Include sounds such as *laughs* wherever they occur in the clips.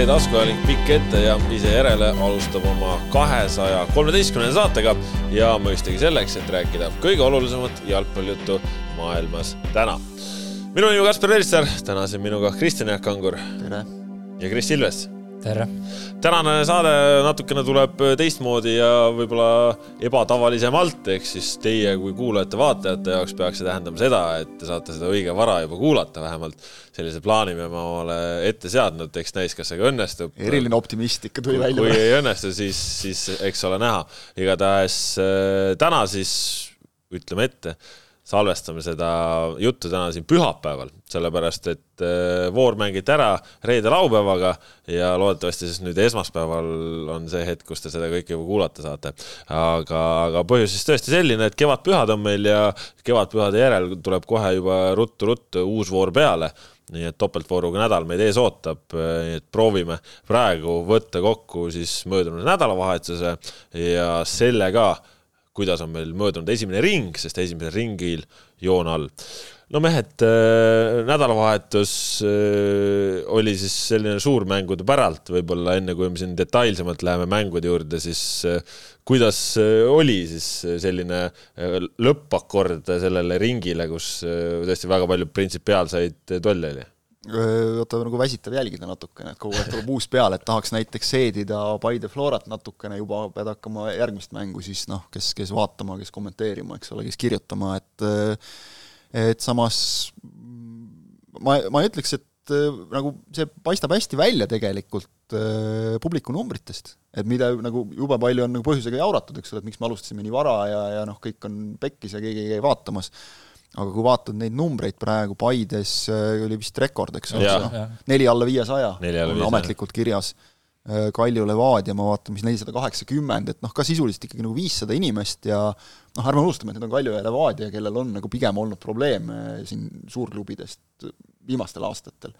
tee taskuhääling pikk ette ja ise järele alustab oma kahesaja kolmeteistkümnenda saatega ja mõistagi selleks, et rääkida kõige olulisemat jalgpallijuttu maailmas täna. minu nimi on Kaspar Elisser, täna siin minuga Kristjan Jaak Kangur. tere! ja Kris Ilves tere! tänane saade natukene tuleb teistmoodi ja võib-olla ebatavalisemalt, ehk siis teie kui kuulajate-vaatajate jaoks peaks see tähendama seda, et te saate seda õige vara juba kuulata, vähemalt sellise plaani me omale ette seadnud, eks näis, kas see ka õnnestub. eriline optimist ikka tuli välja. kui ei õnnestu, siis, siis eks ole näha. igatahes äh, täna siis ütleme ette salvestame seda juttu täna siin pühapäeval, sellepärast et äh, voor mängiti ära reede-laupäevaga ja loodetavasti siis nüüd esmaspäeval on see hetk, kus te seda kõike juba kuulata saate. aga, aga põhjus siis tõesti selline, et kevadpühad on meil ja kevadpühade järel tuleb kohe juba ruttu-ruttu uus voor peale nii et topeltvooruga nädal meid ees ootab, nii et proovime praegu võtta kokku siis möödunud nädalavahetuse ja selle ka kuidas on meil möödunud esimene ring, sest esimesel ringil joon all. no mehed, äh, nädalavahetus äh, oli siis selline suurmängude päralt, võib-olla enne kui me siin detailsemalt läheme mängude juurde, siis äh, kuidas oli siis selline lõppakord sellele ringile, kus tõesti väga palju printsipiaalseid tolle oli? Vaata nagu väsitav jälgida natukene, et kogu aeg tuleb uus peale, et tahaks näiteks seedida Paide Florat natukene, juba pead hakkama järgmist mängu siis noh, kes, kes vaatama, kes kommenteerima, eks ole, kes kirjutama, et et samas ma, ma ütleks, et nagu see paistab hästi välja tegelikult publiku numbritest, et mida nagu jube palju on nagu põhjusega jauratud, eks ole, et miks me alustasime nii vara ja, ja noh, kõik on pekkis ja keegi ei käi vaatamas aga kui vaatad neid numbreid praegu, Paides äh, oli vist rekord, eks ole, noh, neli alla viiesaja on ametlikult kirjas. Äh, Kalju Levadia, ma vaatan, mis nelisada kaheksakümmend, et noh, ka sisuliselt ikkagi nagu viissada inimest ja noh, ärme unustame, et need on Kalju ja Levadia, kellel on nagu pigem olnud probleeme siin suurklubidest viimastel aastatel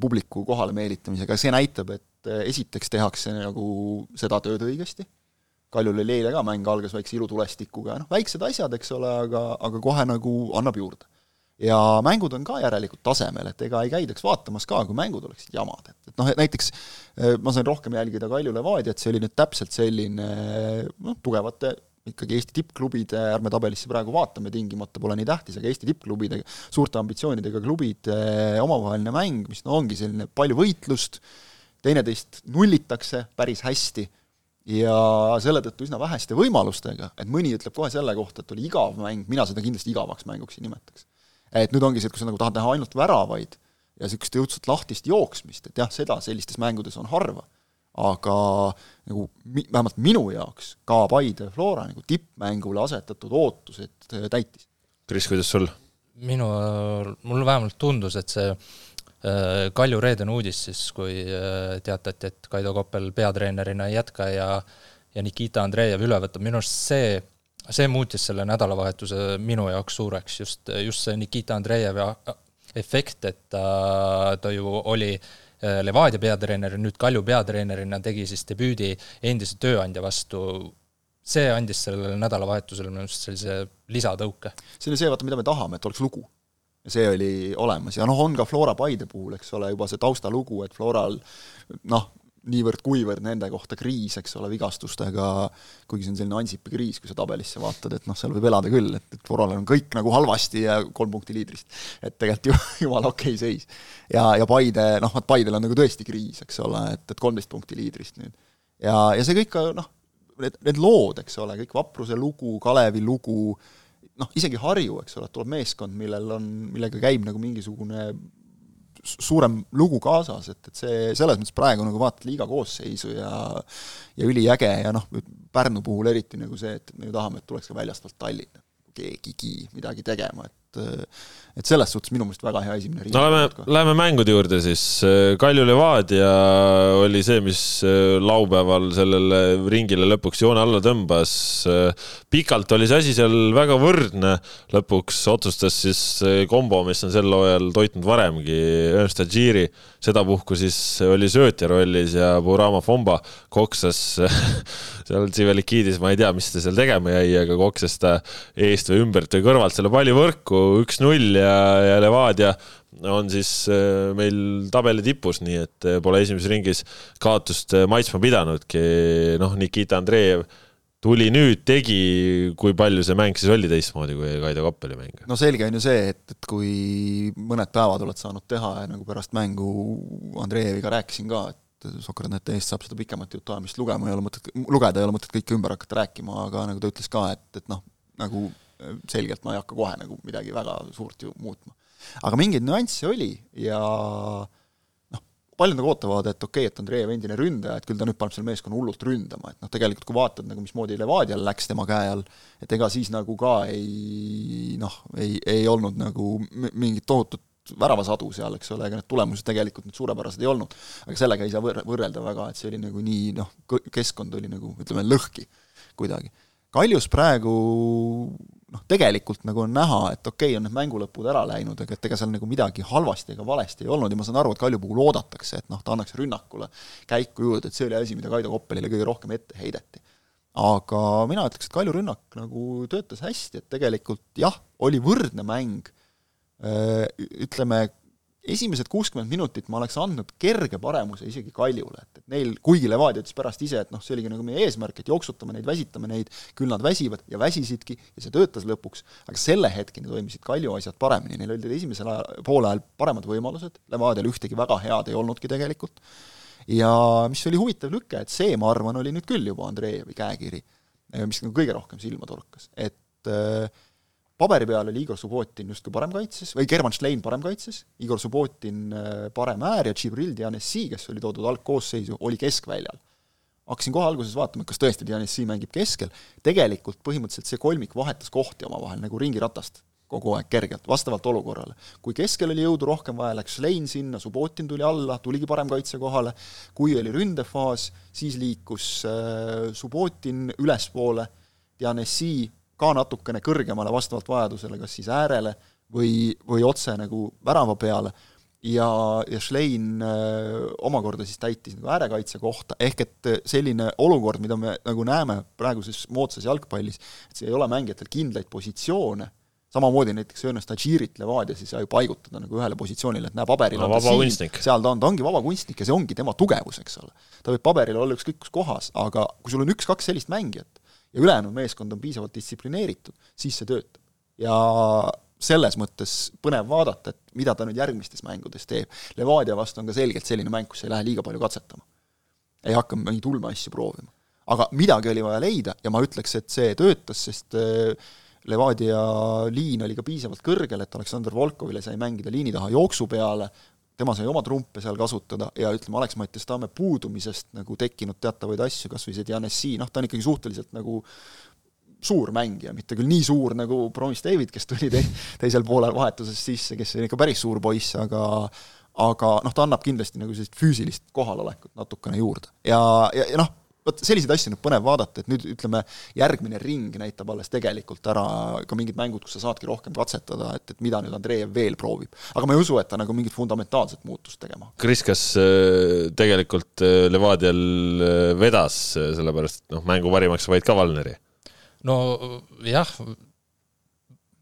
publiku kohale meelitamisega, see näitab, et äh, esiteks tehakse nagu seda tööd õigesti Kaljul oli eile ka mäng, algas väikse ilutulestikuga, noh, väiksed asjad, eks ole, aga, aga kohe nagu annab juurde. ja mängud on ka järelikult tasemel, et ega ei käidaks vaatamas ka, kui mängud oleksid jamad, et, et noh, et näiteks eh, ma sain rohkem jälgida Kalju Levadiat, see oli nüüd täpselt selline noh, tugevate ikkagi Eesti tippklubide, ärme tabelisse praegu vaatame, tingimata pole nii tähtis, aga Eesti tippklubide, suurte ambitsioonidega klubide omavaheline mäng, mis no ongi selline palju võitlust, teineteist nullitakse päris hästi ja selle tõttu üsna väheste võimalustega, et mõni ütleb kohe selle kohta, et oli igav mäng, mina seda kindlasti igavaks mänguks ei nimetaks. et nüüd ongi see, et kui sa nagu tahad näha ainult väravaid ja niisugust õudselt lahtist jooksmist, et jah, seda sellistes mängudes on harva, aga nagu mi-, vähemalt minu jaoks ka Paide Flora nagu tippmängule asetatud ootused äh, täitis. Kris, kuidas sul? minu, mulle vähemalt tundus, et see Kalju reedene uudis siis, kui äh, teatati, et Kaido Koppel peatreenerina ei jätka ja ja Nikita Andreev üle võtab, minu arust see, see muutis selle nädalavahetuse minu jaoks suureks, just, just see Nikita Andreevi efekt, et ta, ta ju oli äh, Levadia peatreener nüüd Kalju peatreenerina tegi siis debüüdi endise tööandja vastu, see andis sellele nädalavahetusele minu arust sellise lisatõuke. see on see, vaata, mida me tahame, et oleks lugu see oli olemas ja noh, on ka Flora Paide puhul, eks ole, juba see taustalugu, et Floral noh, niivõrd-kuivõrd nende kohta kriis, eks ole, vigastustega, kuigi see on selline Ansipi kriis, kui sa tabelisse vaatad, et noh, seal võib elada küll, et, et Floral on kõik nagu halvasti ja kolm punkti liidrist. et tegelikult ju *laughs* jumala okei okay seis. ja, ja Paide, noh, vaat Paidel on nagu tõesti kriis, eks ole, et, et kolmteist punkti liidrist nüüd. ja, ja see kõik ka noh, need, need lood, eks ole, kõik Vapruse lugu, Kalevi lugu, noh, isegi Harju, eks ole, tuleb meeskond, millel on, millega käib nagu mingisugune suurem lugu kaasas, et, et see selles mõttes praegu nagu vaatad liiga koosseisu ja ja üliäge ja noh, Pärnu puhul eriti nagu see, et me ju tahame, et tuleks ka väljastpoolt Tallinna keegigi midagi tegema, et et selles suhtes minu meelest väga hea esimene riik. no lähme, lähme mängude juurde siis. Kalju Levadia oli see, mis äh, laupäeval sellele ringile lõpuks joone alla tõmbas. pikalt oli see asi seal väga võrdne, lõpuks otsustas siis kombo, mis on sel hooajal toitnud varemgi, Ernst Adžiri, sedapuhku siis oli söötja rollis ja Burama Fomba koksas *laughs* seal Tsivelikidis, ma ei tea, mis ta seal tegema jäi, aga koksas ta eest või ümbert või kõrvalt selle palli võrku üks-null ja ja, Levadia on siis äh, meil tabeli tipus, nii et äh, pole esimeses ringis kaotust maitsma pidanudki. noh, Nikita Andreev tuli nüüd, tegi, kui palju see mäng siis oli teistmoodi kui Kaido Koppeli mäng? no selge on ju see, et, et kui mõned päevad oled saanud teha ja nagu pärast mängu Andreeviga rääkisin ka, et Sokratnete eest saab seda pikemat jutuajamist lugema, ei ole mõtet, lugeda ei ole mõtet kõike ümber hakata rääkima, aga nagu ta ütles ka, et, et noh, nagu selgelt ma ei hakka kohe nagu midagi väga suurt ju muutma. aga mingeid nüansse oli ja noh, paljud nagu ootavad, et okei okay,, et Andreev endine ründaja, et küll ta nüüd paneb selle meeskonna hullult ründama, et noh, tegelikult kui vaatad nagu mismoodi Levadial läks tema käe all, et ega siis nagu ka ei noh, ei, ei olnud nagu mingit tohutut väravasadu seal, eks ole, ega need tulemused tegelikult nüüd suurepärased ei olnud. aga sellega ei saa võr-, võrrelda väga, et see oli nagu nii noh, keskkond oli nagu ütleme, lõhki kuidagi. Kaljus praegu noh, tegelikult nagu on näha, et okei okay,, on need mängulõpud ära läinud, aga et ega seal nagu midagi halvasti ega valesti ei olnud ja ma saan aru, et Kalju puhul oodatakse, et noh, ta annaks rünnakule käiku juurde, et see oli asi, mida Kaido Koppelile kõige rohkem ette heideti. aga mina ütleks, et Kalju rünnak nagu töötas hästi, et tegelikult jah, oli võrdne mäng, ütleme, esimesed kuuskümmend minutit ma oleks andnud kerge paremuse isegi Kaljule, et, et neil, kuigi Levadia ütles pärast ise, et noh, see oligi nagu meie eesmärk, et jooksutame neid, väsitame neid, küll nad väsivad ja väsisidki ja see töötas lõpuks, aga selle hetkeni toimisid Kalju asjad paremini, neil olid esimesel ajal, poole ajal paremad võimalused, Levadial ühtegi väga head ei olnudki tegelikult, ja mis oli huvitav lüke, et see, ma arvan, oli nüüd küll juba Andreevi käekiri, mis nagu kõige rohkem silma torkas, et äh, paberi peal oli Igor Subbotin justkui paremkaitses, või German Schlein paremkaitses, Igor Subbotin äh, parem äär ja Džibril Dianessi, kes oli toodud algkoosseisu, oli keskväljal. hakkasin kohe alguses vaatama, kas tõesti Dianessi mängib keskel, tegelikult põhimõtteliselt see kolmik vahetas kohti omavahel nagu ringiratast kogu aeg kergelt, vastavalt olukorrale. kui keskel oli jõudu rohkem vaja, läks Schlein sinna, Subbotin tuli alla, tuligi paremkaitse kohale, kui oli ründefaas, siis liikus äh, Subbotin ülespoole, Dianessi ka natukene kõrgemale vastavalt vajadusele, kas siis äärele või, või otse nagu värava peale, ja, ja Schlein öö, omakorda siis täitis nagu äärekaitse kohta, ehk et selline olukord, mida me nagu näeme praeguses moodsas jalgpallis, et see ei ole mängijatel kindlaid positsioone, samamoodi näiteks Ernest Adžirit Levadias ei saa ju paigutada nagu ühele positsioonile, et näe, paberil no, on ta siin, seal ta on, ta ongi vaba kunstnik ja see ongi tema tugevus, eks ole. ta võib paberil olla ükskõik kus kohas, aga kui sul on üks-kaks sellist mängijat, ja ülejäänud meeskond on piisavalt distsiplineeritud, siis see töötab. ja selles mõttes põnev vaadata, et mida ta nüüd järgmistes mängudes teeb. Levadia vastu on ka selgelt selline mäng, kus ei lähe liiga palju katsetama. ei hakka mingeid ulme asju proovima. aga midagi oli vaja leida ja ma ütleks, et see töötas, sest äh, Levadia liin oli ka piisavalt kõrgel, et Aleksandr Volkovile sai mängida liini taha jooksu peale, tema sai oma trumpe seal kasutada ja ütleme, Alex Mattias-Tamme puudumisest nagu tekkinud teatavaid asju, kas või see Dianessi, noh, ta on ikkagi suhteliselt nagu suur mängija, mitte küll nii suur nagu Promis David, kes tuli te teisel poolel vahetuses sisse, kes on ikka päris suur poiss, aga aga noh, ta annab kindlasti nagu sellist füüsilist kohalolekut natukene juurde. ja, ja, ja noh, vot selliseid asju on nüüd põnev vaadata, et nüüd ütleme, järgmine ring näitab alles tegelikult ära ka mingid mängud, kus sa saadki rohkem katsetada, et, et mida nüüd Andreev veel proovib. aga ma ei usu, et ta nagu mingit fundamentaalset muutust tegema. Kris, kas äh, tegelikult äh, Levadial äh, vedas, sellepärast noh, mängu parimaks vaid ka Valneri? no jah,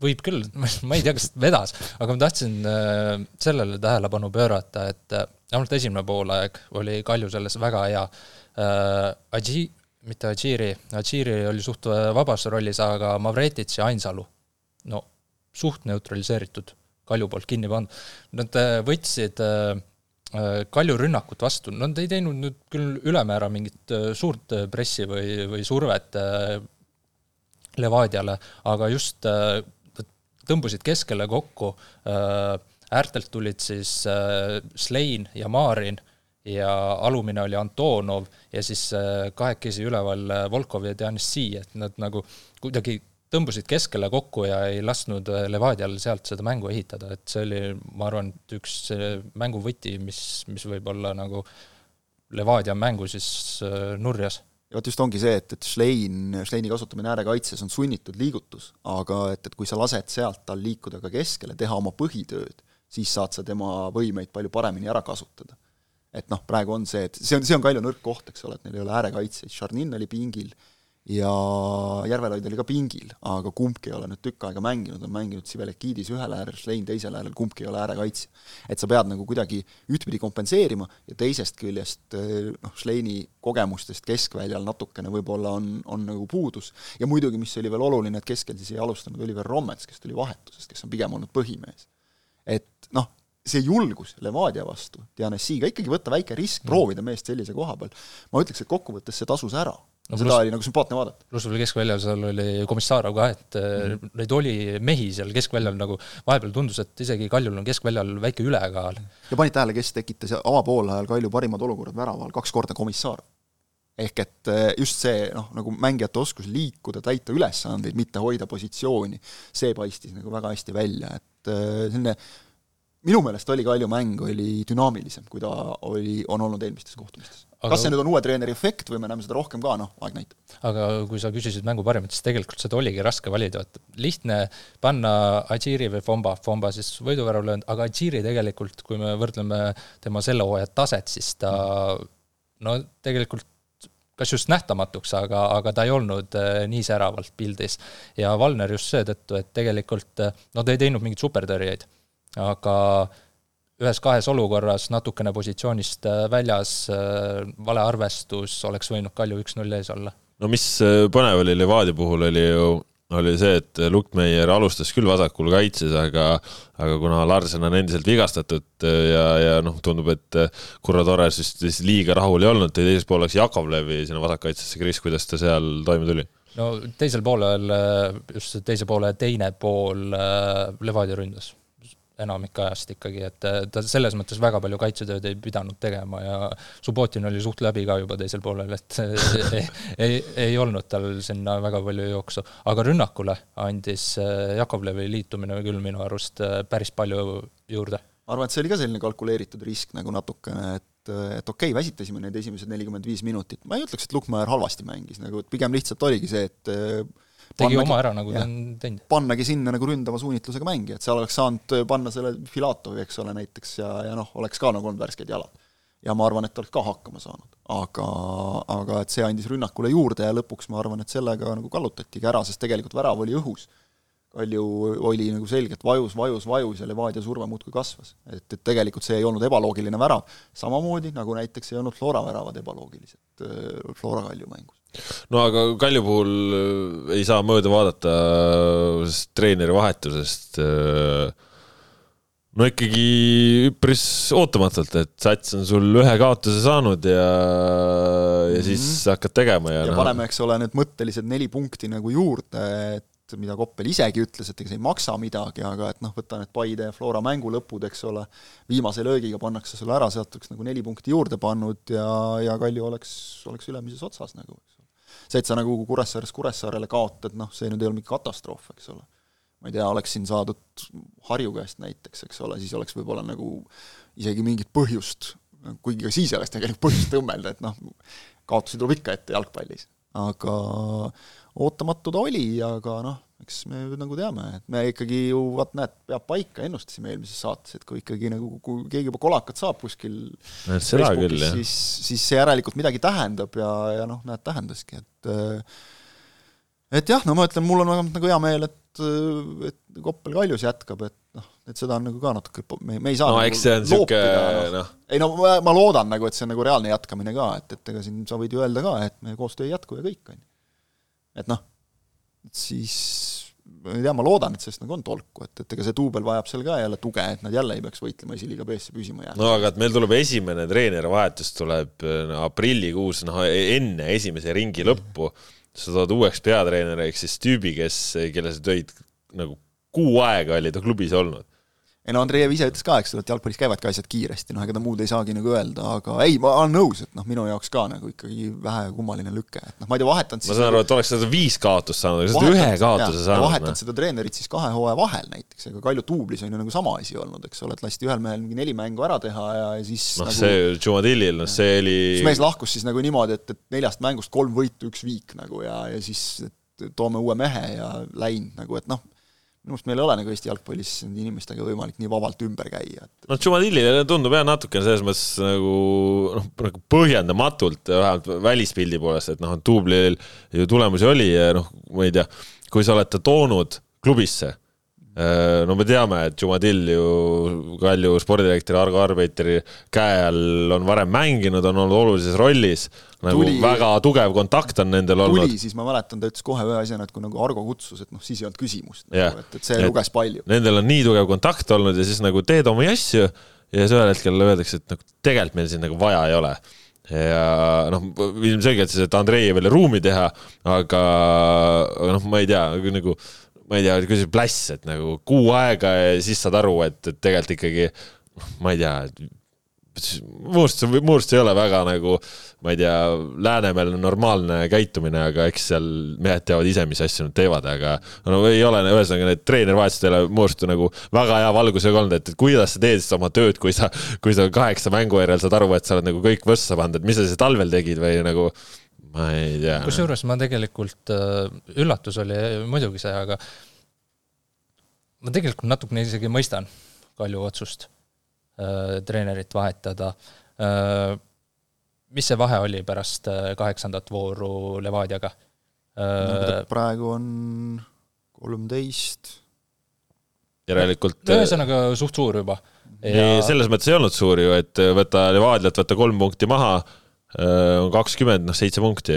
võib küll, *laughs* ma ei tea, kas vedas, aga ma tahtsin sellele tähelepanu pöörata, et vähemalt esimene poolaeg oli Kalju selles väga hea. Adži-, mitte Adžiri, Adžiri oli suht vabas rollis, aga Mavretits ja Ainsalu, no suht neutraliseeritud, Kalju poolt kinni pandud. Nad äh, võtsid äh, äh, Kalju rünnakut vastu, nad ei teinud nüüd küll ülemäära mingit suurt pressi või, või survet Levadiale, aga just tõmbusid keskele kokku, äärtelt tulid siis Slein ja Marin ja alumine oli Antonov ja siis äh, kahekesi üleval äh, Volkov ja Dianissi, et nad nagu kuidagi tõmbusid keskele kokku ja ei lasknud äh, Levadial sealt seda mängu ehitada, et see oli, ma arvan, et üks mängu võti, mis, mis võib olla nagu Levadia mängu siis nurjas. Ja vot just ongi see, et, et Schlein, Schleini kasutamine äärekaitses on sunnitud liigutus, aga et, et kui sa lased sealt tal liikuda ka keskele, teha oma põhitööd, siis saad sa tema võimeid palju paremini ära kasutada et noh, praegu on see, et see on, see on Kalju nõrk koht, eks ole, et neil ei ole äärekaitseid, Charnin oli pingil ja Järvelaid oli ka pingil, aga kumbki ei ole nüüd tükk aega mänginud, on mänginud Sibelekidis ühel äärel, Schlein teisel äärel, kumbki ei ole äärekaitsja. et sa pead nagu kuidagi ühtpidi kompenseerima ja teisest küljest noh, Schleini kogemustest keskväljal natukene võib-olla on, on nagu puudus. ja muidugi, mis oli veel oluline, et keskel siis ei alustanud Oliver Rommets, kes tuli vahetusest, kes on pigem olnud põhimees. et noh, see julgus Levadia vastu, Dianessiga ikkagi võtta väike risk, proovida meest sellise koha peal, ma ütleks, et kokkuvõttes see tasus ära no, seda plus, oli nagu sümpaatne vaadata. pluss veel keskväljal seal oli Komissarov ka, et mm -hmm. neid oli mehi seal keskväljal nagu, vahepeal tundus, et isegi Kaljul on keskväljal väike ülekaal. ja panid tähele, kes tekitas avapoolajal Kalju parimad olukorrad väraval, kaks korda Komissar. ehk et eh, just see noh, nagu mängijate oskus liikuda, täita ülesandeid, mitte hoida positsiooni, see paistis nagu väga hästi välja, et eh, selline minu meelest oli Kalju mäng oli dünaamilisem, kui ta oli, on olnud eelmistes kohtumistes. Aga... kas see nüüd on uue treeneri efekt või me näeme seda rohkem ka, noh, aeg näitab. aga kui sa küsisid mängu parimat, siis tegelikult seda oligi raske valida, et lihtne panna Adžiri või Fomba, Fomba siis võiduvärava löönud, aga Adžiri tegelikult, kui me võrdleme tema selle hooaja taset, siis ta no tegelikult kas just nähtamatuks, aga, aga ta ei olnud äh, nii säravalt pildis. ja Valner just seetõttu, et tegelikult äh, no ta ei teinud mingeid supertõrjeid, aga ühes-kahes olukorras natukene positsioonist äh, väljas, äh, vale arvestus, oleks võinud Kalju üks-null ees olla. no mis äh, põnev oli Levadia puhul, oli ju, oli see, et Lukkmeier alustas küll vasakul kaitses, aga aga kuna Larsen on endiselt vigastatud ja, ja noh, tundub, et Kurro Torres vist, vist liiga rahul ei olnud, tõi teises pooleks Jakovlevi sinna vasakkaitsesse, Kris, kuidas ta seal toime tuli? no teisel poolel, just teise poole teine pool Levadia ründas enamik ajast ikkagi, et äh, ta selles mõttes väga palju kaitsetööd ei pidanud tegema ja Subbotin oli suht läbi ka juba teisel poolel, et ei, ei, ei olnud tal sinna väga palju jooksu. aga rünnakule andis äh, Jakovlevi liitumine küll minu arust äh, päris palju juurde. ma arvan, et see oli ka selline kalkuleeritud risk nagu natukene, et et okei okay,, väsitasime neid esimesed nelikümmend viis minutit, ma ei ütleks, et Lukmaer halvasti mängis, nagu pigem lihtsalt oligi see, et tegi oma ära, nagu ta on teinud. pannagi sinna nagu ründava suunitlusega mängija, et seal oleks saanud panna selle Filatovi, eks ole, näiteks ja, ja noh, oleks ka nagu olnud värsked jalad. ja ma arvan, et oleks ka hakkama saanud. aga, aga et see andis rünnakule juurde ja lõpuks ma arvan, et sellega nagu kallutatigi ära, sest tegelikult värav oli õhus. Kalju oli nagu selgelt vajus, vajus, vajus ja Levadia surve muudkui kasvas. et, et tegelikult see ei olnud ebaloogiline värav, samamoodi nagu näiteks ei olnud Flora väravad ebaloogilised äh, Flora Kalju mängus no aga Kalju puhul äh, ei saa mööda vaadata äh, treeneri vahetusest. No ikkagi üpris ootamatult, et Sats on sul ühe kaotuse saanud ja, ja siis mm -hmm. hakkad tegema ja, ja no. paneme, eks ole, need mõttelised neli punkti nagu juurde, et mida Koppel isegi ütles, et ega see ei maksa midagi, aga et noh, võta need Paide ja Flora mängu lõpud, eks ole, viimase löögiga pannakse sulle ära, sealt oleks nagu neli punkti juurde pannud ja, ja Kalju oleks, oleks ülemises otsas nagu, eks see, et sa nagu Kuressaarest Kuressaarele kaotad, noh, see nüüd ei ole mingi katastroof, eks ole. ma ei tea, oleks siin saadud Harju käest näiteks, eks ole, siis oleks võib-olla nagu isegi mingit põhjust, kuigi ka siis ei oleks tegelikult põhjust õmmelda, et noh, kaotusi tuleb ikka ette jalgpallis. aga ootamatu ta oli, aga noh, eks me nagu teame, et me ikkagi ju vaat näed, peab paika, ennustasime eelmises saates, et kui ikkagi nagu, kui keegi juba kolakat saab kuskil küll, siis, siis see järelikult midagi tähendab ja, ja noh, näed, tähendaski, et et jah, no ma ütlen, mul on vähemalt nagu hea meel, et, et Koppel Kaljus jätkab, et noh, et seda on nagu ka natuke, me, me ei saa no nagu eks see on niisugune noh. ei no ma, ma loodan nagu, et see on nagu reaalne jätkamine ka, et, et ega siin sa võid ju öelda ka, et meie koostöö ei jätku ja kõik, on ju. Et noh siis ma ei tea, ma loodan, et sellest nagu on tolku, et, et ega see duubel vajab seal ka jälle tuge, et nad jälle ei peaks võitlema esiliiga B-sse püsima jääma. no aga et meil tuleb esimene treenerivahetus tuleb no, aprillikuus, noh enne esimese ringi lõppu, sa tood uueks peatreeneriks siis tüübi, kes, kelle sa tõid nagu kuu aega oli ta klubis olnud ei no Andreev ise ütles ka, eks ole, et jalgpallis käivadki asjad kiiresti, noh ega ta muud ei saagi nagu öelda, aga ei, ma olen nõus, et noh, minu jaoks ka nagu ikkagi vähe kummaline lüke, et noh, ma ei tea, vahetanud ma saan aru, et oleks seda viis kaotust saanud, aga sa oled ühe kaotuse saanud. vahetanud no. seda treenerit siis kahe hooaja vahel näiteks, ega Kalju duublis on ju nagu sama asi olnud, eks ole, et lasti ühel mehel mingi neli mängu ära teha ja, ja siis noh nagu,, see Jumadilil, noh see oli siis mees lahkus siis nagu niimoodi, et, et neljast mängust kolm võitu, üks viik nagu ja, ja siis toome uue mehe ja läinud nagu, et noh, minu meelest meil ei ole nagu Eesti jalgpallis inimestega võimalik nii vabalt ümber käia, et no Tšumadillile tundub jah natukene selles mõttes nagu noh, nagu põhjendamatult vähemalt välispildi poolest, et noh, duublil ju tulemusi oli ja noh, ma ei tea, kui sa oled ta toonud klubisse no me teame, et Jumadill ju Kalju spordidirektori Argo Arbeiteri käe all on varem mänginud, on olnud olulises rollis. nagu tuli, väga tugev kontakt on nendel olnud. tuli, siis ma mäletan, ta ütles kohe ühe asjana, et kui nagu Argo kutsus, et noh, siis ei olnud küsimust nagu,, et, et see et luges palju. Nendel on nii tugev kontakt olnud ja siis nagu teed oma asju ja siis ühel hetkel öeldakse, et nagu tegelikult meil siin nagu vaja ei ole ja noh, ilmselgelt siis, et Andreevile ruumi teha, aga, aga noh, ma ei tea, nagu ma ei tea, kui see pläss, et nagu kuu aega ja siis saad aru, et, et tegelikult ikkagi ma ei tea, muust, muust ei ole väga nagu, ma ei tea, Läänemeel normaalne käitumine, aga eks seal mehed teavad ise, mis asju nad teevad, aga no ei ole, ühesõnaga need treenerivahetused ei ole muust nagu väga hea valgusega olnud, et kuidas sa teed siis oma tööd, kui sa, kui sa kaheksa mängu järel saad aru, et sa oled nagu kõik võssa pannud, et mis sa siis talvel tegid või nagu ma ei tea. kusjuures ma tegelikult, äh, üllatus oli muidugi see, aga ma tegelikult natukene isegi mõistan Kalju otsust äh, treenerit vahetada äh,. mis see vahe oli pärast kaheksandat vooru Levadiaga äh,? praegu on kolmteist. järelikult. ühesõnaga suht suur juba. Ja... selles mõttes ei olnud suur ju, et võtta Levadialt, võtta kolm punkti maha on kakskümmend, noh, seitse punkti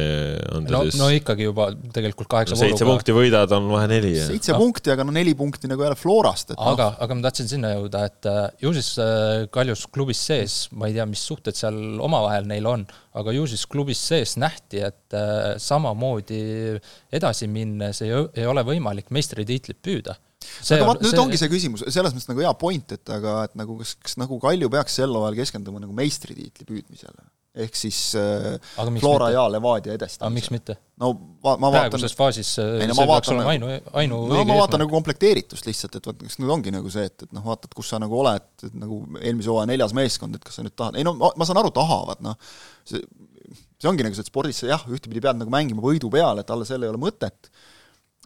on ta no, siis. no ikkagi juba tegelikult kaheksa no, seitse punkti võidad, on vahe neli. seitse no. punkti, aga no neli punkti nagu jälle Florast, et aga no., aga ma tahtsin sinna jõuda, et äh, ju siis äh, Kaljus klubis sees, ma ei tea, mis suhted seal omavahel neil on, aga ju siis klubis sees nähti, et samamoodi edasi minnes ei, ei ole võimalik meistritiitlit püüda See, aga vaat nüüd see... ongi see küsimus, selles mõttes nagu hea point, et aga et nagu kas, kas nagu Kalju peaks sel hooajal keskenduma nagu meistritiitli püüdmisele? Ehk siis äh, Flora mitte? ja Levadia edestamise. aga miks mitte? no va-, ma vaatan praeguses faasis äh, ei, no, see peaks olema ainu, ainu no ma vaatan nagu komplekteeritust lihtsalt, et vot kas nüüd ongi nagu see, et, et noh, vaatad, kus sa nagu oled, et nagu eelmise hooaja neljas meeskond, et kas sa nüüd tahad, ei no ma, ma saan aru, tahavad, noh, see, see ongi nagu see, et spordis sa jah, ühtepidi pead nagu mängima võidu peale, et alla selle ei ole mõtet,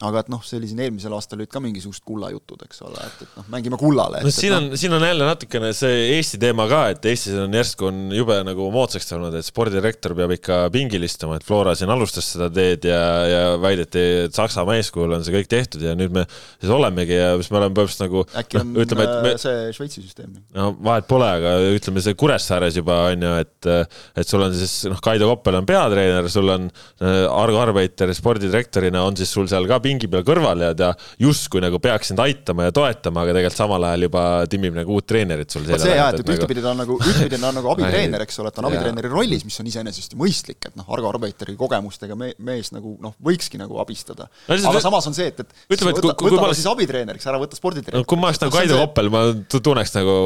aga et noh, see oli siin eelmisel aastal olid ka mingisugused kullajutud, eks ole, et, et noh, mängime kullale. no et, siin on no., siin on jälle natukene see Eesti teema ka, et Eestis on järsku on jube nagu moodsaks tulnud, et spordidirektor peab ikka pingil istuma, et Flora siin alustas seda teed ja, ja väideti, et Saksamaa eeskujul on see kõik tehtud ja nüüd me siis olemegi ja siis me oleme põhimõtteliselt nagu äkki on no, ütleme, me, see Šveitsi süsteem? no vahet pole, aga ütleme, see Kuressaares juba on ju, et et sul on siis noh, Kaido Koppel on peatreener, sul on äh, Argo Arbeiter spordidirektorina on siis sul seal ka pingi peal kõrval ja ta justkui nagu peaks sind aitama ja toetama, aga tegelikult samal ajal juba timmib nagu uut treenerit sul see jah, et, et nagu... ühtepidi ta on nagu, ühtepidi ta on nagu *laughs* abitreener, eks ole, et ta on abitreeneri rollis, mis on iseenesest ju mõistlik, et noh, Argo Arbeiteri kogemustega me-, mees nagu noh, võikski nagu abistada no,. aga samas on see, et, et ütleme, et kui, kui ma oleks siis abitreeneriks, ära võta sporditreeneriks no,. kui ma oleks nagu Kaido Koppel, ma tunneks nagu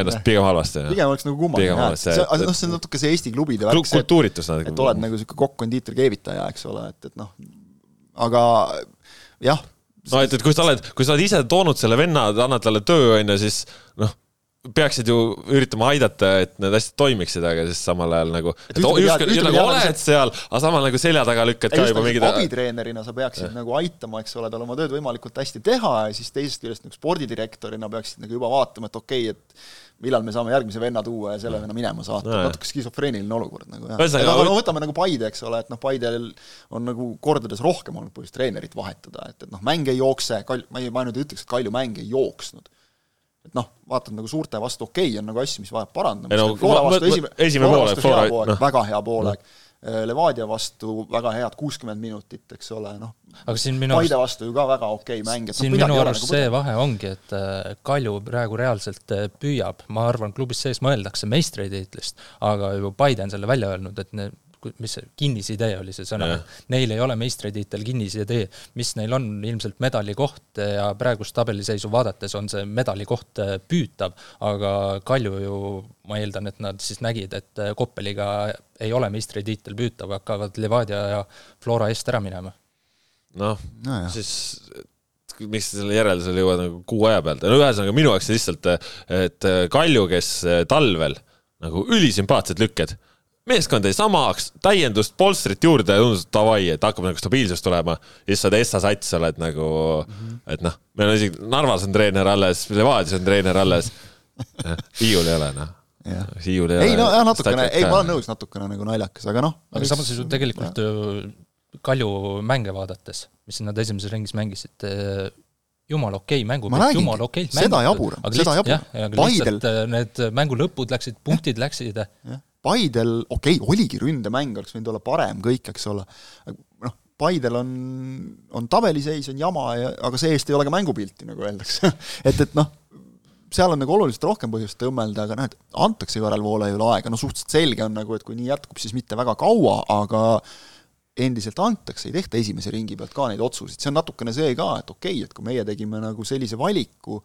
ennast pigem halvasti. pigem oleks nagu kummaline jah, see, noh, see on natuke see Eesti klubide värk, see, et, et oled nagu niisugune kokk-kondiiter, keevitaja, eks ole, et, et noh, aga jah, no et, et kui sa oled, kui sa oled ise toonud selle venna, annad talle töö, on ju, siis noh, peaksid ju üritama aidata, et need asjad toimiksid, aga siis samal ajal nagu, et justkui nagu oled seal, aga samal nagu selja taga lükkad ka juba mingid abitreenerina sa peaksid ja. nagu aitama, eks ole, tal oma tööd võimalikult hästi teha ja siis teisest küljest nagu spordidirektorina peaksid nagu juba vaatama, et okei okay,, et millal me saame järgmise venna tuua ja selle venna minema saata no,, natuke skisofreeniline olukord nagu jah. aga no võtame nagu Paide, eks ole, et noh, Paidel on nagu kordades rohkem olnud põhjust treenerit vahetada, et, et noh, mäng ei jookse, Kal-, ma ei, ma nüüd ei ütleks, et Kalju mäng ei jooksnud. et noh, vaatad nagu suurte vastu okei okay,, on nagu asju, mis vajab parandamist no,, Flora vastu esimene, Flora hea poolek no., väga hea poolek no Levadia vastu väga head kuuskümmend minutit, eks ole, noh. aga siin minu Paide vastu ju ka väga okei okay mäng, et siin no, minu arust nagu see vahe ongi, et äh, Kalju praegu reaalselt äh, püüab, ma arvan, klubis sees mõeldakse meistritiitlist, aga ju Paide on selle välja öelnud, et ne, mis see, kinnisidee oli see sõna, neil ei ole meistritiitel kinnisidee, mis neil on? Ilmselt medalikoht ja praegust tabeliseisu vaadates on see medalikoht äh, püütav, aga Kalju ju, ma eeldan, et nad siis nägid, et äh, Koppeliga ei ole meistritiitel püütav, hakkavad Levadia ja Flora eest ära minema. noh no, no, siis miks sa selle järeldusele jõuad nagu kuu aja pealt, no ühesõnaga minu jaoks lihtsalt, et Kalju, kes talvel nagu ülisümpaatsed lükked meeskond jäi samaks, täiendust, polstrit juurde, tundus davai, et hakkab nagu stabiilsus tulema. ja siis sa oled Essa sats, oled nagu mm, -hmm. et noh, meil on isegi Narvas on treener alles, Levadias on treener alles. Hiiul ei ole noh Hiiul ei ole. ei no jah, natukene, ei ma olen nõus, natukene nagu naljakas, aga noh. aga samas ju tegelikult ju Kalju mänge vaadates, mis nad esimeses ringis mängisid, jumala okei okay, mängu, jumala okei okay, seda jaburam, seda jaburam. Paidel need mängu lõpud läksid, punktid läksid. Paidel, okei okay,, oligi ründemäng, oleks võinud olla parem kõik, eks ole, noh, Paidel on, on tabeliseis, on jama ja aga see-eest ei ole ka mängupilti, nagu öeldakse. *laughs* Et, et noh, seal on nagu oluliselt rohkem põhjust tõmmelda, aga noh, et antakse Karel Voolaiule aega, no suhteliselt selge on nagu, et kui nii jätkub, siis mitte väga kaua, aga endiselt antakse, ei tehta esimese ringi pealt ka neid otsuseid, see on natukene see ka, et okei okay,, et kui meie tegime nagu sellise valiku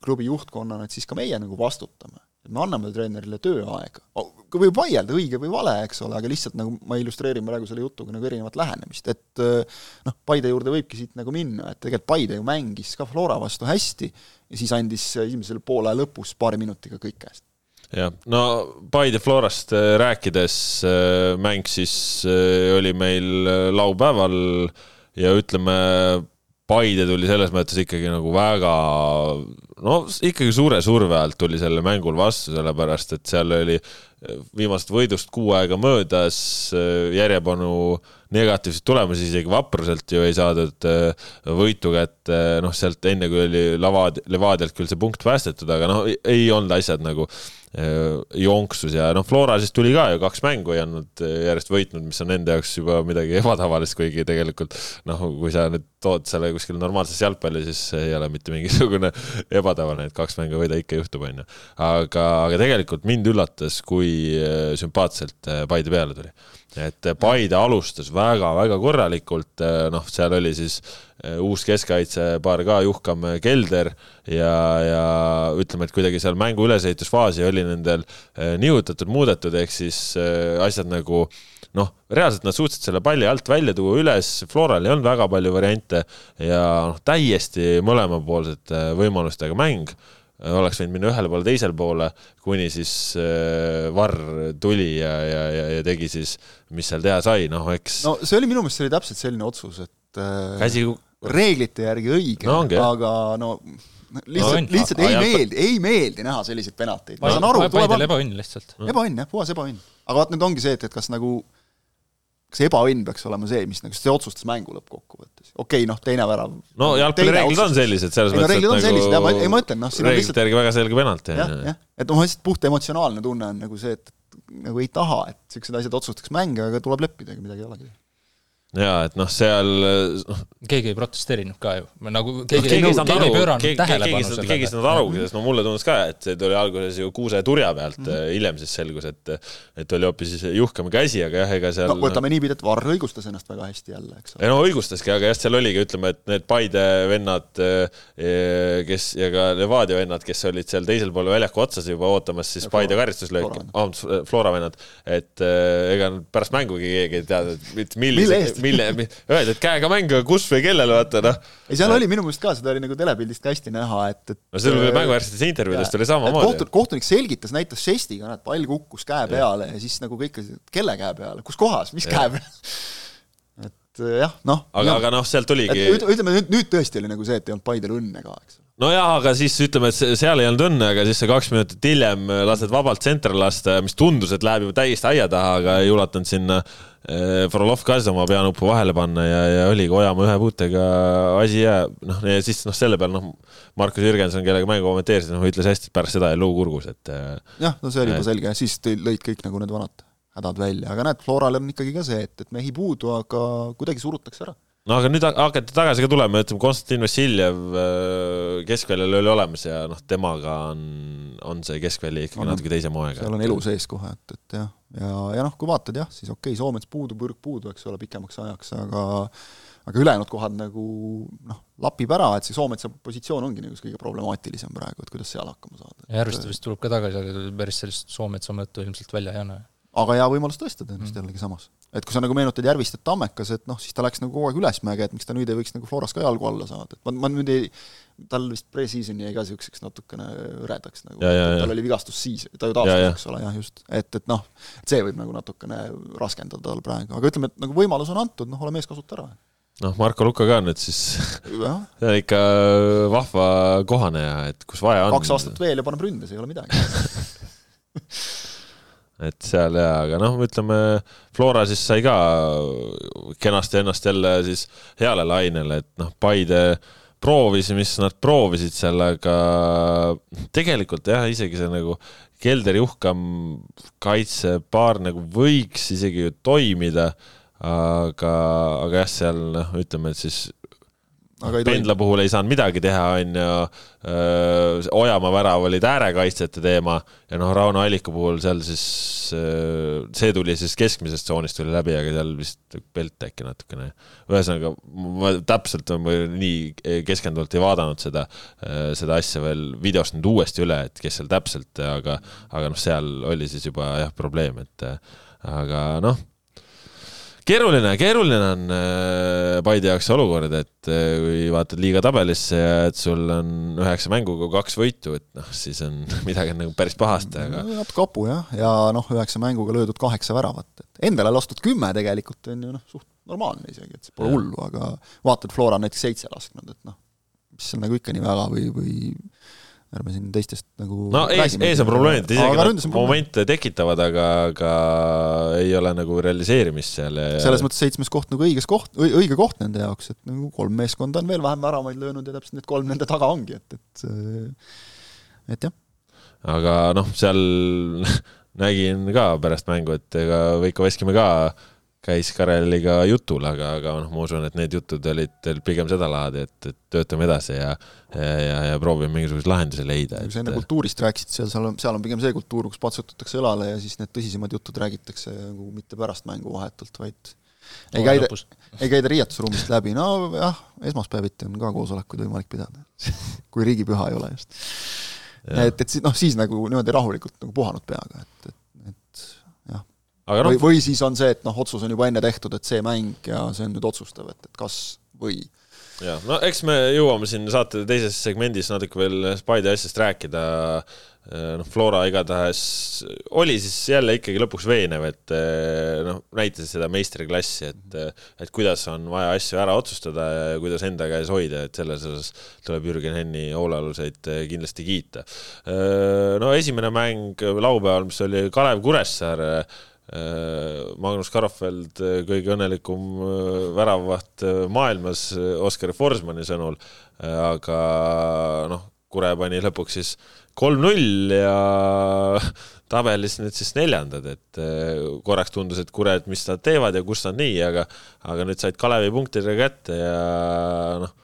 klubi juhtkonnana, et siis ka meie nagu vastutame. Et me anname treenerile tööaega. võib vaielda, õige või vale, eks ole, aga lihtsalt nagu ma illustreerin praegu selle jutuga nagu erinevat lähenemist, et noh, Paide juurde võibki siit nagu minna, et tegelikult Paide ju mängis ka Flora vastu hästi ja siis andis esimesel poole lõpus paari minutiga kõik käest jah, no Paide Florast äh, rääkides, äh, mäng siis oli meil laupäeval ja ütleme, Paide tuli selles mõttes ikkagi nagu väga, no ikkagi suure surve alt tuli sellele mängul vastu, sellepärast et seal oli viimasest võidust kuu aega möödas, järjepanu negatiivseid tulemusi, isegi Vapruselt ju ei saadud võitu kätte, noh, sealt enne kui oli Lavad-, Levadialt küll see punkt päästetud, aga noh, ei olnud asjad nagu Äh, jonksus ja noh, Flora siis tuli ka ju kaks mängu ei andnud äh, järjest võitnud, mis on nende jaoks juba midagi *laughs* ebatavalist, kuigi tegelikult noh, kui sa nüüd tood selle kuskil normaalsesse jalgpalli, siis ei ole mitte mingisugune *laughs* ebatavaline, et kaks mängu võida ikka juhtub, onju. aga, aga tegelikult mind üllatas, kui äh, sümpaatselt Paide peale tuli et Paide alustas väga-väga korralikult, noh, seal oli siis eh, uus keskkaitsepaar ka, Juhkam Kelder ja, ja ütleme, et kuidagi seal mängu ülesehitusfaasi oli nendel eh, nihutatud, muudetud, ehk siis eh, asjad nagu noh, reaalselt nad suutsid selle palli alt välja tuua üles, Floral ei olnud väga palju variante ja noh, täiesti mõlemapoolsete võimalustega mäng oleks võinud minna ühele poole, teisele poole, kuni siis äh, Varr tuli ja, ja, ja, ja tegi siis, mis seal teha sai, noh eks. no see oli minu meelest, see oli täpselt selline otsus, et äh, käsi reeglite järgi õige no,, aga no lihtsalt no,, lihtsalt ei meeldi, ei meeldi näha selliseid penateid. ma saan aru, tuleb ebaõnn lihtsalt. ebaõnn jah, puhas ebaõnn. aga vaat nüüd ongi see, et, et kas nagu kas ebaõnn peaks olema see, mis nagu, see otsustas mängu lõppkokkuvõttes. okei okay,, noh, teine värav. no jalgpallireeglid on sellised, selles mõttes, et nagu sellised, ja ma, ei ma ütlen, noh, on lihtsalt järgi väga selge penalt. jah, jah, et noh, lihtsalt puht emotsionaalne tunne on nagu see, et nagu ei taha, et niisugused asjad otsustaks mänge, aga tuleb leppida, ega midagi ei olegi jaa, et noh, seal noh. keegi ei protesteerinud ka ju, nagu keegi, no, keegi, keegi, keegi ei pööranud keegi, tähelepanu sellele. keegi ei saanud aru, sest no mulle tundus ka, et see tuli alguses ju kuuse turja pealt mm, -hmm. hiljem siis selgus, et et oli hoopis juhkam käsi, aga jah, ega seal no võtame niipidi, et Varr õigustas ennast väga hästi jälle, eks ole. no õigustaski, aga jah, seal oligi, ütleme, et need Paide vennad, eh, kes ja ka Levadia vennad, kes olid seal teisel pool väljaku otsas juba ootamas siis ja Paide karistuslööki, Flora vennad, et eh, ega pärast mängugi keegi ei teadnud, millise mille, öelda, et käega mäng, kus või kellele, vaata noh. ei, seal oli minu meelest ka, seda oli nagu telepildist ka hästi näha, et, et no seal oli mänguväärsetes intervjuudes tuli samamoodi. kohtunik, kohtunik selgitas, näitas žestiga, näed, pall kukkus käe peale ja, ja siis nagu kõik, kelle käe peale, kus kohas, mis ja. käe peale et jah, noh. aga, aga noh, sealt oligi. ütleme nüüd, nüüd tõesti oli nagu see, et ei olnud Paidel õnne ka, eks nojah, aga siis ütleme, et seal ei olnud õnne, aga siis see kaks minutit hiljem lased vabalt tsentri lasta, mis tundus, et läheb juba täiesti aia taha, aga ei ulatanud sinna Frolov ka siis oma peanuppu vahele panna ja, ja oligi Ojamaa ühe puutega asi ja noh, ja siis noh, selle peale noh, Markus Jürgenson, kellega mängu kommenteerisin, noh ütles hästi, et pärast seda jäi luu kurgus, et eh, jah, no see oli juba selge, siis lõid kõik nagu need vanad hädad välja, aga näed, Floral on ikkagi ka see, et, et mehi puudu, aga kuidagi surutakse ära no aga nüüd hakati tagasi ka tulema, ütleme Konstantin Vassiljev äh, keskväljal oli olemas ja noh, temaga on, on see keskvälja ikkagi on, natuke teise moega. seal on elu sees kohe, et, et jah, ja, ja noh, kui vaatad jah, siis okei okay,, Soomets puudub, Võrk puudu, eks ole, pikemaks ajaks, aga aga ülejäänud kohad nagu noh, lapib ära, et see Soometsa positsioon ongi nagu kõige problemaatilisem praegu, et kuidas seal hakkama saada. Järviste vist tuleb ka tagasi, aga päris sellist Soometsa mõttu ilmselt välja ei anna aga hea võimalus tõestada ennast mm. jällegi samas. et kui sa nagu meenutad Järvistet Tammekas, et noh, siis ta läks nagu kogu aeg ülesmäge, et miks ta nüüd ei võiks nagu Floras ka jalgu alla saada, et ma, ma nüüd ei, tal vist pre-season jäi ka niisuguseks natukene hõredaks nagu, tal oli vigastus siis, ta ju taastus, eks ole, jah, just. et, et noh, see võib nagu natukene raskendada tal praegu, aga ütleme, et nagu võimalus on antud, noh, ole mees, kasuta ära noh, Marko Luka ka nüüd siis see *laughs* on ikka vahva kohaneja, et kus vaja on. kaks aastat veel ja paneb ründes, ei ole midagi *laughs* et seal jaa, aga noh, ütleme Flora siis sai ka kenasti ennast jälle siis heale lainele, et noh, Paide proovis, mis nad proovisid seal, aga tegelikult jah, isegi see nagu Kelderi uhkam kaitsepaar nagu võiks isegi ju toimida aga, aga jah, seal noh, ütleme, et siis Pendla puhul ei saanud midagi teha, on ju. Ojamaa värav olid äärekaitsjate teema ja noh, Rauno Alliku puhul seal siis, see tuli siis keskmisest tsoonist tuli läbi, aga seal vist pelt äkki natukene. ühesõnaga, ma täpselt nii keskenduvalt ei vaadanud seda, seda asja veel videost nüüd uuesti üle, et kes seal täpselt, aga, aga noh, seal oli siis juba jah, probleem, et aga noh keeruline, keeruline on äh, Paide jaoks olukord, et äh, kui vaatad liiga tabelisse ja et sul on üheksa mänguga kaks võitu, et noh, siis on *laughs* midagi on nagu päris pahasti, aga. natuke hapu jah, ja noh, üheksa mänguga löödud kaheksa väravat, et endale lastud kümme tegelikult on ju noh, suht normaalne isegi, et see pole hullu, aga vaatad, Flora on näiteks seitse lasknud, et noh, mis seal nagu ikka nii väga või, või ärme siin teistest nagu no ees, ees on probleemid, isegi nad momente tekitavad, aga, aga ei ole nagu realiseerimist seal ja selles mõttes seitsmes koht nagu õiges koht, õige koht nende jaoks, et nagu kolm meeskonda on veel vähem väravaid löönud ja täpselt need kolm nende taga ongi, et, et et jah. aga noh, seal *laughs* nägin ka pärast mängu, et ega Veiko Veskimäe ka käis Kareliga jutul, aga, aga noh, ma usun, et need jutud olid teil pigem sedalaadi, et, et töötame edasi ja ja, ja, proovime mingisuguseid lahendusi leida. kui sa enne kultuurist rääkisid, seal, seal on, seal on pigem see kultuur, kus patsutatakse õlale ja siis need tõsisemad jutud räägitakse nagu mitte pärast mängu vahetult, vaid ei käida, ei käida riietusruumist läbi, no jah, esmaspäeviti on ka koosolekuid võimalik pidada *laughs* kui riigipüha ei ole just. et, et noh, siis nagu niimoodi rahulikult nagu puhanud peaga, et, et No, või, või siis on see, et noh, otsus on juba enne tehtud, et see mäng ja see on nüüd otsustav, et, et kas või. jah, no eks me jõuame siin saate teises segmendis natuke veel Spide asjast rääkida. noh, Flora igatahes oli siis jälle ikkagi lõpuks veenev, et noh, näitas seda meistriklassi, et, et kuidas on vaja asju ära otsustada ja kuidas enda käes hoida, et selles osas tuleb Jürgen Henni hoolealuseid kindlasti kiita. no esimene mäng laupäeval, mis oli Kalev Kuressaare Äh, Magnus Carlfeld, äh, kõige õnnelikum äh, väravaht maailmas Oskar Forsmani sõnul, aga noh, Kure pani lõpuks siis kolm-null ja *laughs* tabelis nüüd siis neljandad, et korraks tundus, et Kure, et mis nad teevad ja kus nad nii, aga aga nüüd said Kalevi punktidega kätte ja noh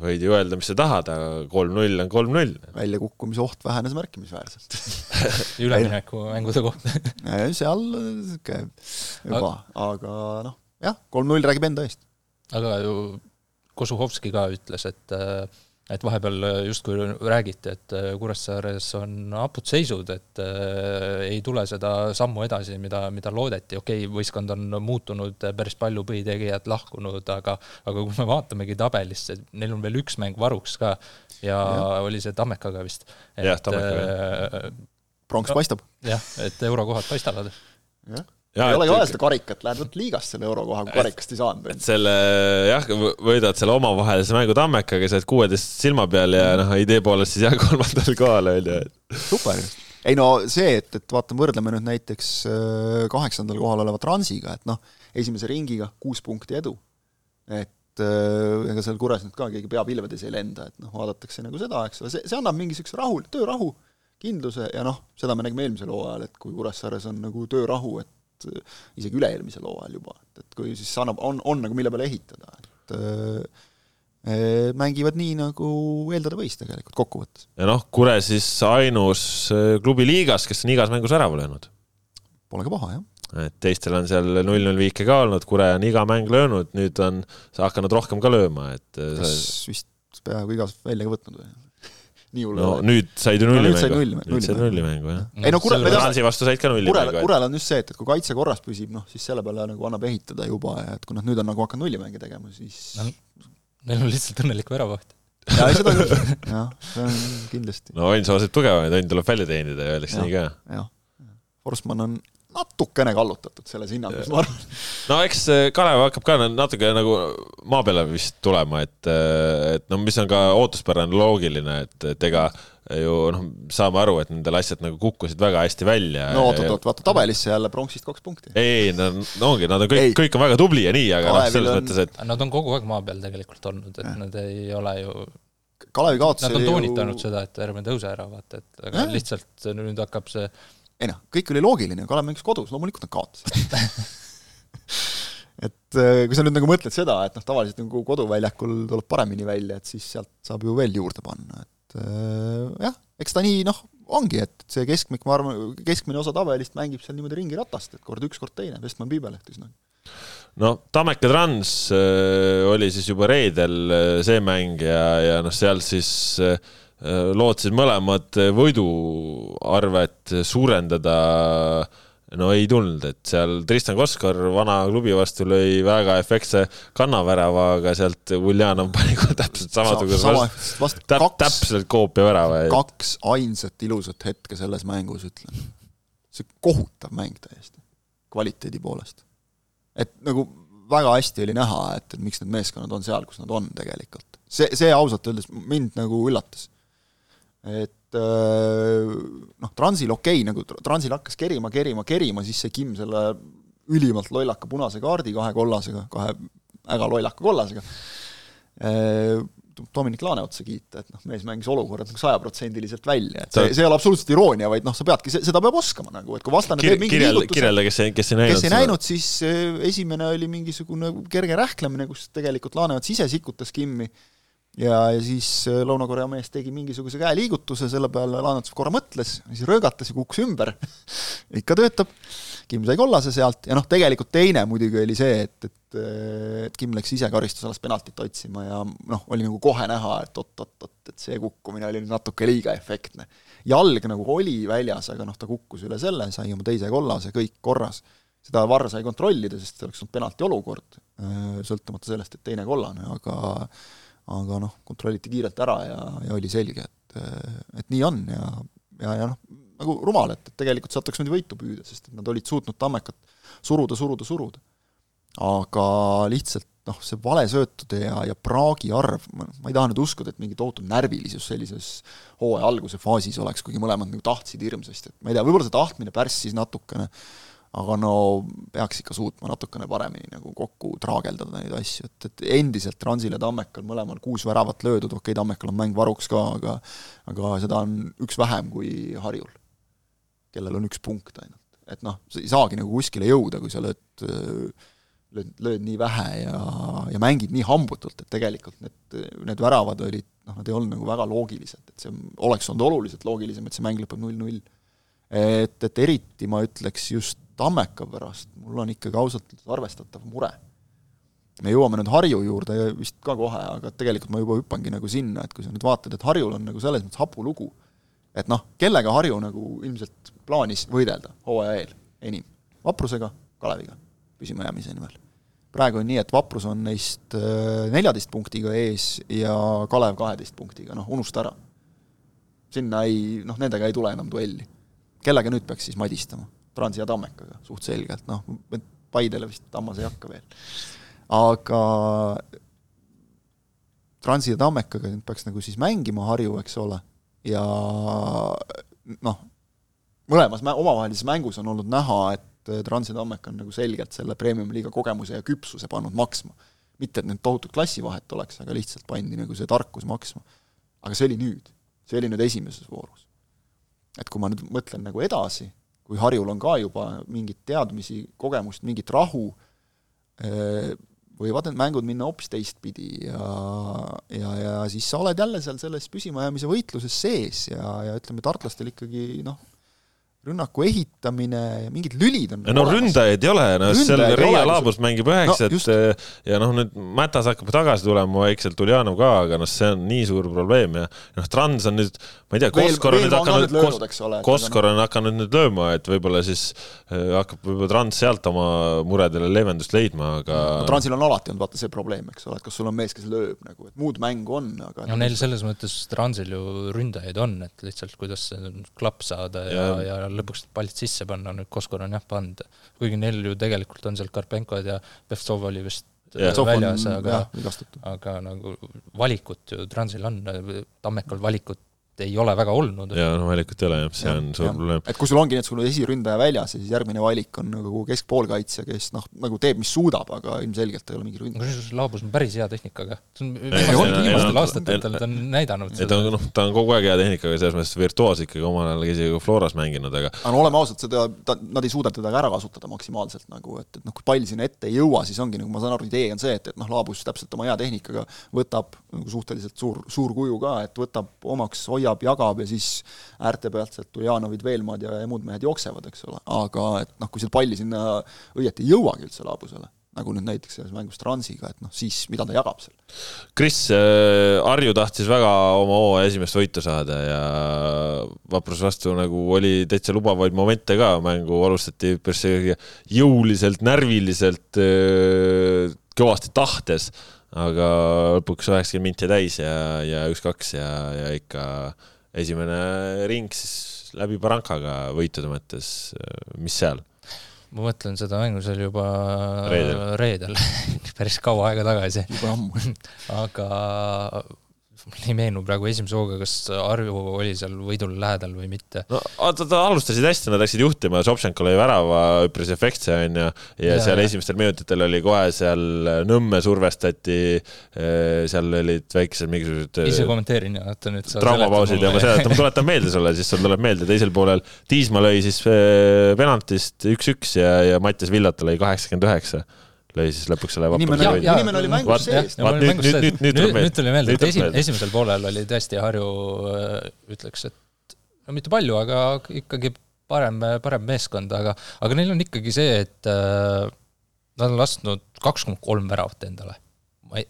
võid ju öelda, mis sa tahad, aga kolm-null on kolm-null. väljakukkumise oht vähenes märkimisväärselt *laughs* üleminekuvängude koht *laughs* seal sihuke juba, aga noh, jah, kolm-null räägib enda eest. aga ju Kosuhovski ka ütles, et äh, et vahepeal äh, justkui räägiti, et äh, Kuressaares on hapud seisud, et äh, ei tule seda sammu edasi, mida, mida loodeti, okei okay,, võistkond on muutunud päris palju, põhitegijad lahkunud, aga aga kui me vaatamegi tabelisse, neil on veel üks mäng varuks ka ja, ja. oli see Tammekaga vist. jah, Tammekaga äh,. pronks paistab. jah, et eurokohad paistavad. jah Ja, ei olegi vaja seda karikat, lähed võt liigast selle eurokoha, kui karikast ei saanud. et selle jah, võidad selle omavahelise mängu Tammekaga, sa oled kuueteist silma peal ja noh, idee poolest siis jah, kolmandal kohal on ju. super, ei no see, et, et vaatame, võrdleme nüüd näiteks äh, kaheksandal kohal oleva Transiga, et noh, esimese ringiga kuus punkti edu. et äh, ega seal Kures nüüd ka keegi pea pilvedes ei lenda, et noh, vaadatakse nagu seda, eks ole, see, see annab mingi niisuguse rahu, töörahu, kindluse ja noh, seda me nägime eelmisel hooajal, et kui Kuressaares on nagu töörahu, et isegi üle-eelmisel hooajal juba, et, et kui siis annab, on, on nagu mille peale ehitada, et äh, mängivad nii, nagu eeldada võis tegelikult kokkuvõttes. ja noh, Kure siis ainus klubi liigas, kes on igas mängus ära löönud. Pole ka paha, jah et teistel on seal null-null viike ka olnud, Kure on iga mäng löönud, nüüd on hakanud rohkem ka lööma, et kas vist peaaegu igas välja ka võtnud või? Nii hull no nüüd said ju nullimängu nüüd said nullimängu. jah. ei no Kure- Selle- me Transi vastu said ka Kurel, nullimängu. Kurel on just see, et, et kui kaitse korras püsib, noh siis selle peale nagu annab ehitada juba ja et kui nad nüüd on nagu hakanud nullimänge tegema, siis No, Neil on lihtsalt õnnelik väravaht. ja ei, seda küll, jah, see on kindlasti, no Ain saab tugevamaid, Ain tuleb välja teenida ja öeldakse nii ka. jah. Forsman on natukene kallutatud selles hinnangus, ma arvan. no eks äh, Kalev hakkab ka natuke nagu maa peale vist tulema, et, et no mis on ka ootuspärane, loogiline, et, et ega ju noh, saame aru, et nendel asjad nagu kukkusid väga hästi välja. no oot-oot-oot, vaata tabelisse jälle pronksist kaks punkti. ei, no no ongi, nad on kõik kõik on väga tubli ja nii, aga noh, selles on- mõttes, et Nad on kogu aeg maa peal tegelikult olnud, et Jah. nad ei ole ju Kalevi kaotus Nad on toonitanud ju seda, et ärme tõuse ära, vaata, et aga Jah. lihtsalt nüüd hakkab see ei noh, kõik oli loogiline, Kalev mängis kodus, loomulikult nad kaotasid. *laughs* et äh, kui sa nüüd nagu mõtled seda, et noh, tavaliselt nagu koduväljakul tuleb paremini välja, et siis sealt saab ju veel juurde panna, et äh, jah, eks ta nii noh, ongi, et see keskmik, ma arvan, keskmine osa tabelist mängib seal niimoodi ringiratast, et kord üks, kord teine, Vestman Piibeleht üsna. noh, Tammeka Trans äh, oli siis juba reedel äh, see mäng ja, ja noh, seal siis äh, lootsid mõlemad võiduarvet suurendada no ei tulnud, et seal Tristan Koskor vana klubi vastu lõi väga efektse kannavärava, aga sealt Uljanov *laughs* pani kohe täpselt samasuguse sama vastu,, vastu täp, kaks, täpselt koopia värava. kaks ainsat ilusat hetke selles mängus, ütlen. see kohutav mäng täiesti, kvaliteedi poolest. et nagu väga hästi oli näha, et, et miks need meeskonnad on seal, kus nad on tegelikult. see, see ausalt öeldes mind nagu üllatas. Et äh, noh, Transil okei okay,, nagu Tr- Transil hakkas kerima, kerima, kerima, siis see Kim selle ülimalt lollaka punase kaardi kahe kollasega, kahe väga lollaka kollasega, Dominic Laane otsa kiita, et noh, mees mängis olukorrad nagu sajaprotsendiliselt välja, et see, see ei ole absoluutselt iroonia, vaid noh, sa peadki, seda peab oskama nagu, et kui vastane teeb mingi kirjelda, liigutuse kirjelda, kes ei, kes ei näinud kes ei näinud, siis eh, esimene oli mingisugune kerge rähklemine, kus tegelikult Laaneots ise sikutas Kimmi ja, ja siis eh, Lõuna-Korea mees tegi mingisuguse käeliigutuse, selle peale Laaneots korra mõtles, siis röögatas ja kukkus ümber. *laughs* ikka töötab, Kim sai kollase sealt ja noh, tegelikult teine muidugi oli see, et, et eh, et Kim läks ise karistusalast penaltit otsima ja noh, oli nagu kohe näha, et oot-oot-oot, et see kukkumine oli nüüd natuke liiga efektne. jalg nagu oli väljas, aga noh, ta kukkus üle selle, sai oma teise kollase, kõik korras seda Varr sai kontrollida, sest see oleks olnud penalti olukord, sõltumata sellest, et teine kollane, aga aga noh, kontrolliti kiirelt ära ja, ja oli selge, et et nii on ja, ja, ja noh, nagu rumal, et, et tegelikult sealt oleks võinud võitu püüda, sest et nad olid suutnud Tammekat suruda, suruda, suruda. aga lihtsalt noh, see valesöötude ja, ja praagi arv, ma ei taha nüüd uskuda, et mingi tohutu närvilisus sellises hooaja alguse faasis oleks, kuigi mõlemad nagu tahtsid hirmsasti, et ma ei tea, võib-olla see tahtmine pärssis natukene, aga no peaks ikka suutma natukene paremini nagu kokku traageldada neid asju, et, et endiselt Transil ja Tammekal mõlemal kuus väravat löödud, okei okay,, Tammekal on mäng varuks ka, aga aga seda on üks vähem kui Harjul, kellel on üks punkt ainult. et noh, sa ei saagi nagu kuskile jõuda, kui sa lööd lööd, lööd nii vähe ja, ja mängid nii hambutult, et tegelikult need, need väravad olid noh, nad ei olnud nagu väga loogilised, et see oleks olnud oluliselt loogilisem, et see mäng lõpeb null-null et, et eriti ma ütleks just Tammeka pärast, mul on ikkagi ausalt öeldes arvestatav mure. me jõuame nüüd Harju juurde vist ka kohe, aga tegelikult ma juba hüppangi nagu sinna, et kui sa nüüd vaatad, et Harjul on nagu selles mõttes hapu lugu, et noh, kellega Harju nagu ilmselt plaanis võidelda hooaja eel enim? Vaprusega, Kaleviga püsimajäämise nimel. praegu on nii, et Vaprus on neist neljateist punktiga ees ja Kalev kaheteist punktiga, noh unusta ära. sinna ei, noh nendega ei tule enam duelli kellega nüüd peaks siis madistama? Transi ja Tammekaga suht selgelt, noh, Paidele vist Tammas ei hakka veel. aga Transi ja Tammekaga nüüd peaks nagu siis mängima Harju, eks ole, ja noh, mõlemas mä-, omavahelises mängus on olnud näha, et Trans ja Tammek on nagu selgelt selle premium-liiga kogemuse ja küpsuse pannud maksma. mitte, et need tohutut klassivahet oleks, aga lihtsalt pandi nagu see tarkus maksma. aga see oli nüüd, see oli nüüd esimeses voorus. Et kui ma nüüd mõtlen nagu edasi, kui Harjul on ka juba mingit teadmisi, kogemust, mingit rahu, võivad need mängud minna hoopis teistpidi ja, ja, ja siis sa oled jälle seal selles püsimajäämise võitluses sees ja, ja ütleme, tartlastel ikkagi noh, rünnaku ehitamine ja mingid lülid on no ründajaid ei ole, no seal Reia Laabus mängib üheksat no, ja noh, nüüd Mätas hakkab tagasi tulema, vaikselt Uljanov ka, aga noh, see on nii suur probleem ja noh, Trans on nüüd, ma ei tea, Koskor on nüüd hakanud, Koskor on hakanud nüüd lööma, et võib-olla siis äh, hakkab võib-olla Trans sealt oma muredele leevendust leidma, aga no, Transil on alati olnud vaata see probleem, eks ole, et kas sul on mees, kes lööb nagu, et muud mängu on, aga no neil selles mõttes Transil ju ründajaid on, et lihtsalt kuidas klapp saada ja, ja, ja lõpuks pallid sisse panna, nüüd Koskor on jah pannud, kuigi neil ju tegelikult on seal Karpenkod ja Pevtsov oli vist ja, väljas, aga, aga nagu valikut ju Transil on, Tammekal valikut ei ole väga olnud. jaa, no valikut ei ole jah, see ja, on suur probleem. et kui sul ongi nii, et sul on esiründaja väljas ja siis järgmine valik on nagu keskpoolkaitsja, kes noh, nagu teeb, mis suudab, aga ilmselgelt ei ole mingi ründaja. kusjuures Laabus on päris hea tehnikaga. viimastel aastatel ta on näidanud seda. ta on, noh, ta on kogu aeg hea tehnikaga, selles mõttes virtuoos ikkagi omal ajal isegi Floras mänginud, aga aga no oleme ausad, seda, ta, nad ei suuda teda ka ära kasutada maksimaalselt nagu, et, et noh, kui pall sinna ette ei jõua, siis ongi nagu ma saan aru, idee on see, et, et noh, Laabus täpselt oma hea tehnikaga võtab nagu suhteliselt suur, suur kuju ka, et võtab omaks, hoiab, jagab ja siis äärte pealt sealt Uljanovid, Veelmaad ja, ja muud mehed jooksevad, eks ole, aga et noh, kui seal palli sinna õieti ei jõuagi üldse laabusele, nagu nüüd näiteks selles mängus Transiga, et noh, siis mida ta jagab seal. Kris äh,, Harju tahtis väga oma hooaja esimest võitu saada ja Vapruse vastu nagu oli täitsa lubavaid momente ka, mängu alustati päris jõuliselt, närviliselt äh,, kõvasti tahtes, aga lõpuks üheksakümmend minti täis ja, ja üks-kaks ja, ja ikka esimene ring siis läbi Barankaga võitude mõttes, mis seal? ma mõtlen seda mängu seal juba reedel, reedel. *laughs* päris kaua aega tagasi. juba ammu *laughs* aga mul ei meenu praegu esimese hooga, kas Harju oli seal võidule lähedal või mitte. no ta, ta alustasid hästi, nad läksid juhtima, Sobtšenko lõi värava üpris efektse, on ju, ja seal ja. esimestel minutitel oli kohe seal Nõmme survestati, eh, seal olid väiksed mingisugused ise kommenteerin ja vaata nüüd traumapausid ja ma seletan, ma tuletan meelde sulle, siis sul tuleb meelde, teisel poolel Tiismaa lõi siis eh, penaltist üks-üks ja, ja Mattias Villata lõi kaheksakümmend üheksa lõi siis lõpuks selle inimene, inimene oli mängus sees. nüüd, nüüd, nüüd, nüüd, nüüd, nüüd tuli meelde, et esi-, esimesel poolel oli tõesti Harju, äh, ütleks, et no mitte palju, aga ikkagi parem, parem meeskond, aga, aga neil on ikkagi see, et äh, nad on lasknud kaks koma kolm väravat endale.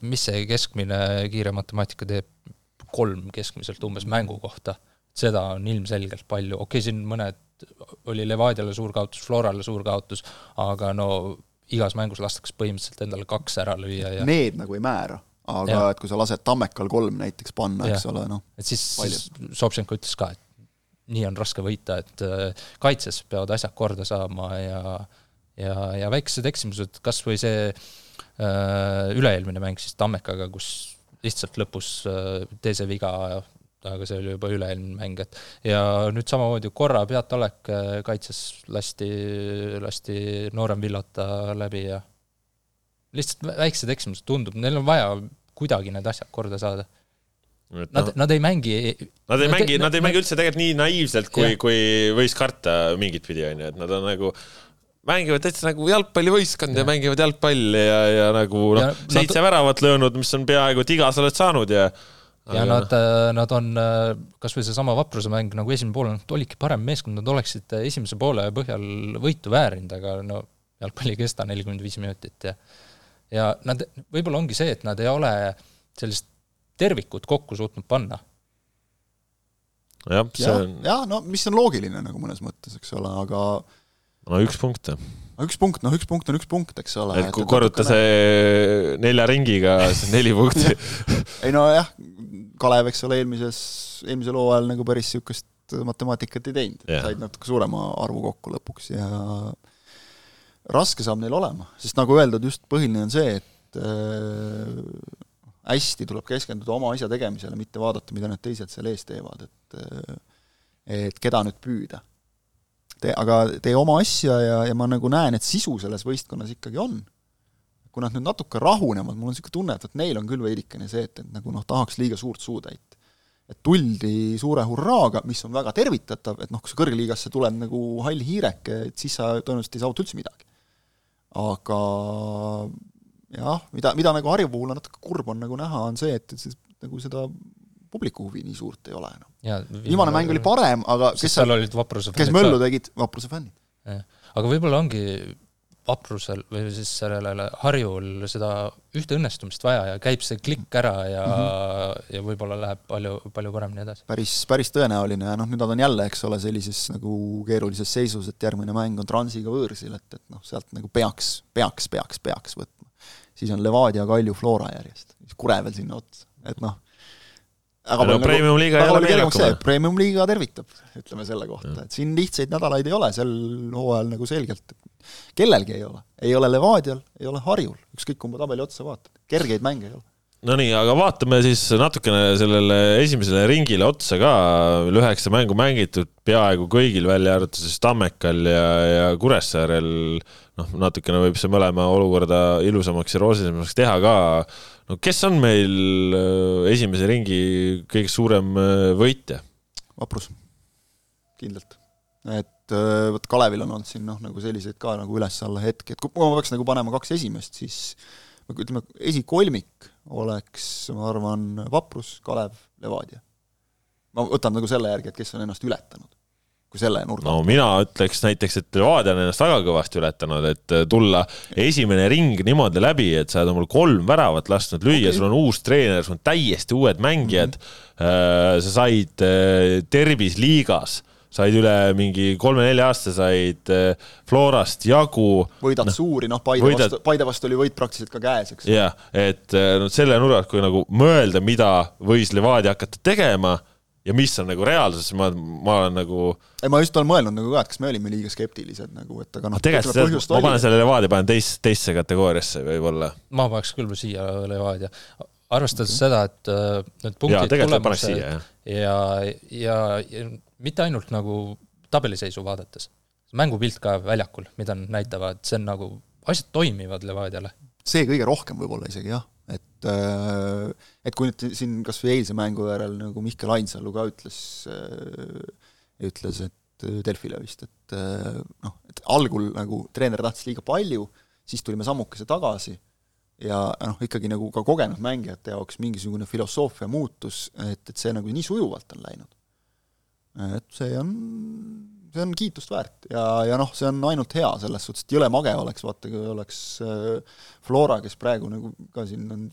mis see keskmine kiire matemaatika teeb, kolm keskmiselt umbes mängu kohta, seda on ilmselgelt palju, okei okay,, siin mõned, oli Levadiale suur kaotus, Florale suur kaotus, aga no igas mängus lastakse põhimõtteliselt endale kaks ära lüüa ja need nagu ei määra, aga ja. et kui sa lased Tammekal kolm näiteks panna, eks ole, noh. et siis, siis Sobtšenko ütles ka, et nii on raske võita, et äh, kaitses peavad asjad korda saama ja ja, ja väiksed eksimused, kas või see äh, üle-eelmine mäng siis Tammekaga, kus lihtsalt lõpus äh, tee see viga aga see oli juba üle-eelmine mäng, et ja nüüd samamoodi korra Beat Olek äh, kaitses lasti, lasti noorem Villota läbi ja lihtsalt väiksed eksimused, tundub, neil on vaja kuidagi need asjad korda saada. Nad no,, nad ei mängi Nad ei nad mängi, nad ei mängi üldse tegelikult nii naiivselt, kui, kui võis karta mingit pidi, on ju, et nad on nagu mängivad täitsa nagu jalgpallivõistkond ja. ja mängivad jalgpalli ja, ja nagu noh, seitse nad... väravat löönud, mis on peaaegu, et iga sa oled saanud ja ja aga... nad, äh, nad on, äh, kas või seesama Vapruse mäng nagu esimene pool, nad olidki parem meeskond, nad oleksid äh, esimese poole põhjal võitu väärinud, aga no jalgpall ei kesta nelikümmend viis minutit ja ja nad, võib-olla ongi see, et nad ei ole sellist tervikut kokku suutnud panna. jah, see on jah, no mis on loogiline nagu mõnes mõttes, eks ole, aga no üks punkt, jah no üks punkt, noh, üks punkt on üks punkt, eks ole. et kui korruta see nelja ringiga, siis on neli punkti *laughs* ei nojah, Kalev, eks ole, eelmises, eelmisel hooajal nagu päris niisugust matemaatikat ei teinud. Said natuke suurema arvu kokku lõpuks ja raske saab neil olema, sest nagu öeldud, just põhiline on see, et äh, hästi tuleb keskenduda oma asja tegemisele, mitte vaadata, mida need teised seal ees teevad, et äh, et keda nüüd püüda. Tee, aga tee oma asja ja, ja ma nagu näen, et sisu selles võistkonnas ikkagi on. Kui nad nüüd natuke rahunevad, mul on niisugune tunne, et vot neil on küll veidikene see, et, et nagu noh, tahaks liiga suurt suutäit. et tuldi suure hurraaga, mis on väga tervitatav, et noh, kui sa kõrgliigasse tuled nagu hall hiireke, et siis sa tõenäoliselt ei saavuta üldse midagi. aga jah, mida, mida nagu Harju puhul on natuke kurb, on nagu näha, on see, et, et nagu seda publiku huvi nii suurt ei ole enam no.. viimane mäng oli parem, aga kes seal olid Vapruse kes möllu tegid, Vapruse fännid. aga võib-olla ongi Vaprusel või siis sellele Harjul seda ühte õnnestumist vaja ja käib see klikk ära ja mm, -hmm. ja võib-olla läheb palju, palju paremini edasi. päris, päris tõenäoline ja noh, nüüd nad on jälle, eks ole, sellises nagu keerulises seisus, et järgmine mäng on Transiga võõrsil, et, et noh, sealt nagu peaks, peaks, peaks, peaks võtma. siis on Levadia, Kalju, Flora järjest, Kure veel sinna otsa, et noh, aga no, premium-liiga ei ole meeletu. premium-liiga tervitab, ütleme selle kohta, et siin lihtsaid nädalaid ei ole sel hooajal nagu selgelt, kellelgi ei ole, ei ole Levadial, ei ole Harjul, ükskõik kumba tabeli otsa vaatad, kergeid mänge ei ole. Nonii, aga vaatame siis natukene sellele esimesele ringile otsa ka, üheksa mängu mängitud peaaegu kõigil, välja arvatud siis Tammekal ja, ja Kuressaarel, noh, natukene võib see mõlema olukorda ilusamaks ja roosilisemaks teha ka, no kes on meil äh, esimese ringi kõige suurem äh, võitja? vaprus, kindlalt. et äh, vot Kalevil on olnud siin noh, nagu selliseid ka nagu üles-alla hetki, et kui ma peaks nagu panema kaks esimest, siis ütleme, esikolmik oleks, ma arvan, Vaprus, Kalev, Levadia. ma võtan nagu selle järgi, et kes on ennast ületanud, kui selle nurga no mina ütleks näiteks, et Levadia on ennast väga kõvasti ületanud, et äh, tulla esimene ring niimoodi läbi, et sa oled omal kolm väravat lasknud lüüa okay., sul on uus treener, sul on täiesti uued mängijad mm, -hmm. sa said tervisliigas said üle mingi kolme-nelja aasta, said Florast jagu. võidad no, suuri, noh, Paide võidad... vastu, Paide vastu oli võit praktiliselt ka käes, eks. jah, et no selle nurga alt, kui nagu mõelda, mida võis Levadia hakata tegema ja mis on nagu reaalsus, ma, ma olen nagu ei, ma just olen mõelnud nagu ka, et kas me olime liiga skeptilised nagu, et aga noh, tegelikult ma panen selle Levadia, panen teist, teisse kategooriasse võib-olla. ma paneks küll siia Levadia arvestades okay. seda, et äh, need punktid, tulemused ja, ja, ja, ja mitte ainult nagu tabeliseisu vaadates, mängupilt ka väljakul, mida nad näitavad, see on nagu, asjad toimivad Levadiale. see kõige rohkem võib-olla isegi jah, et äh, et kui nüüd siin kas või eilse mängu järel nagu Mihkel Ainsalu ka ütles, äh, ütles, et Delfile vist, et noh, et algul nagu treener tahtis liiga palju, siis tulime sammukese tagasi ja noh, ikkagi nagu ka kogenud mängijate jaoks mingisugune filosoofia muutus, et, et see nagu nii sujuvalt on läinud. et see on, see on kiitust väärt ja, ja noh, see on ainult hea selles suhtes, et jõle mage oleks, vaata kui oleks äh, Flora, kes praegu nagu ka siin on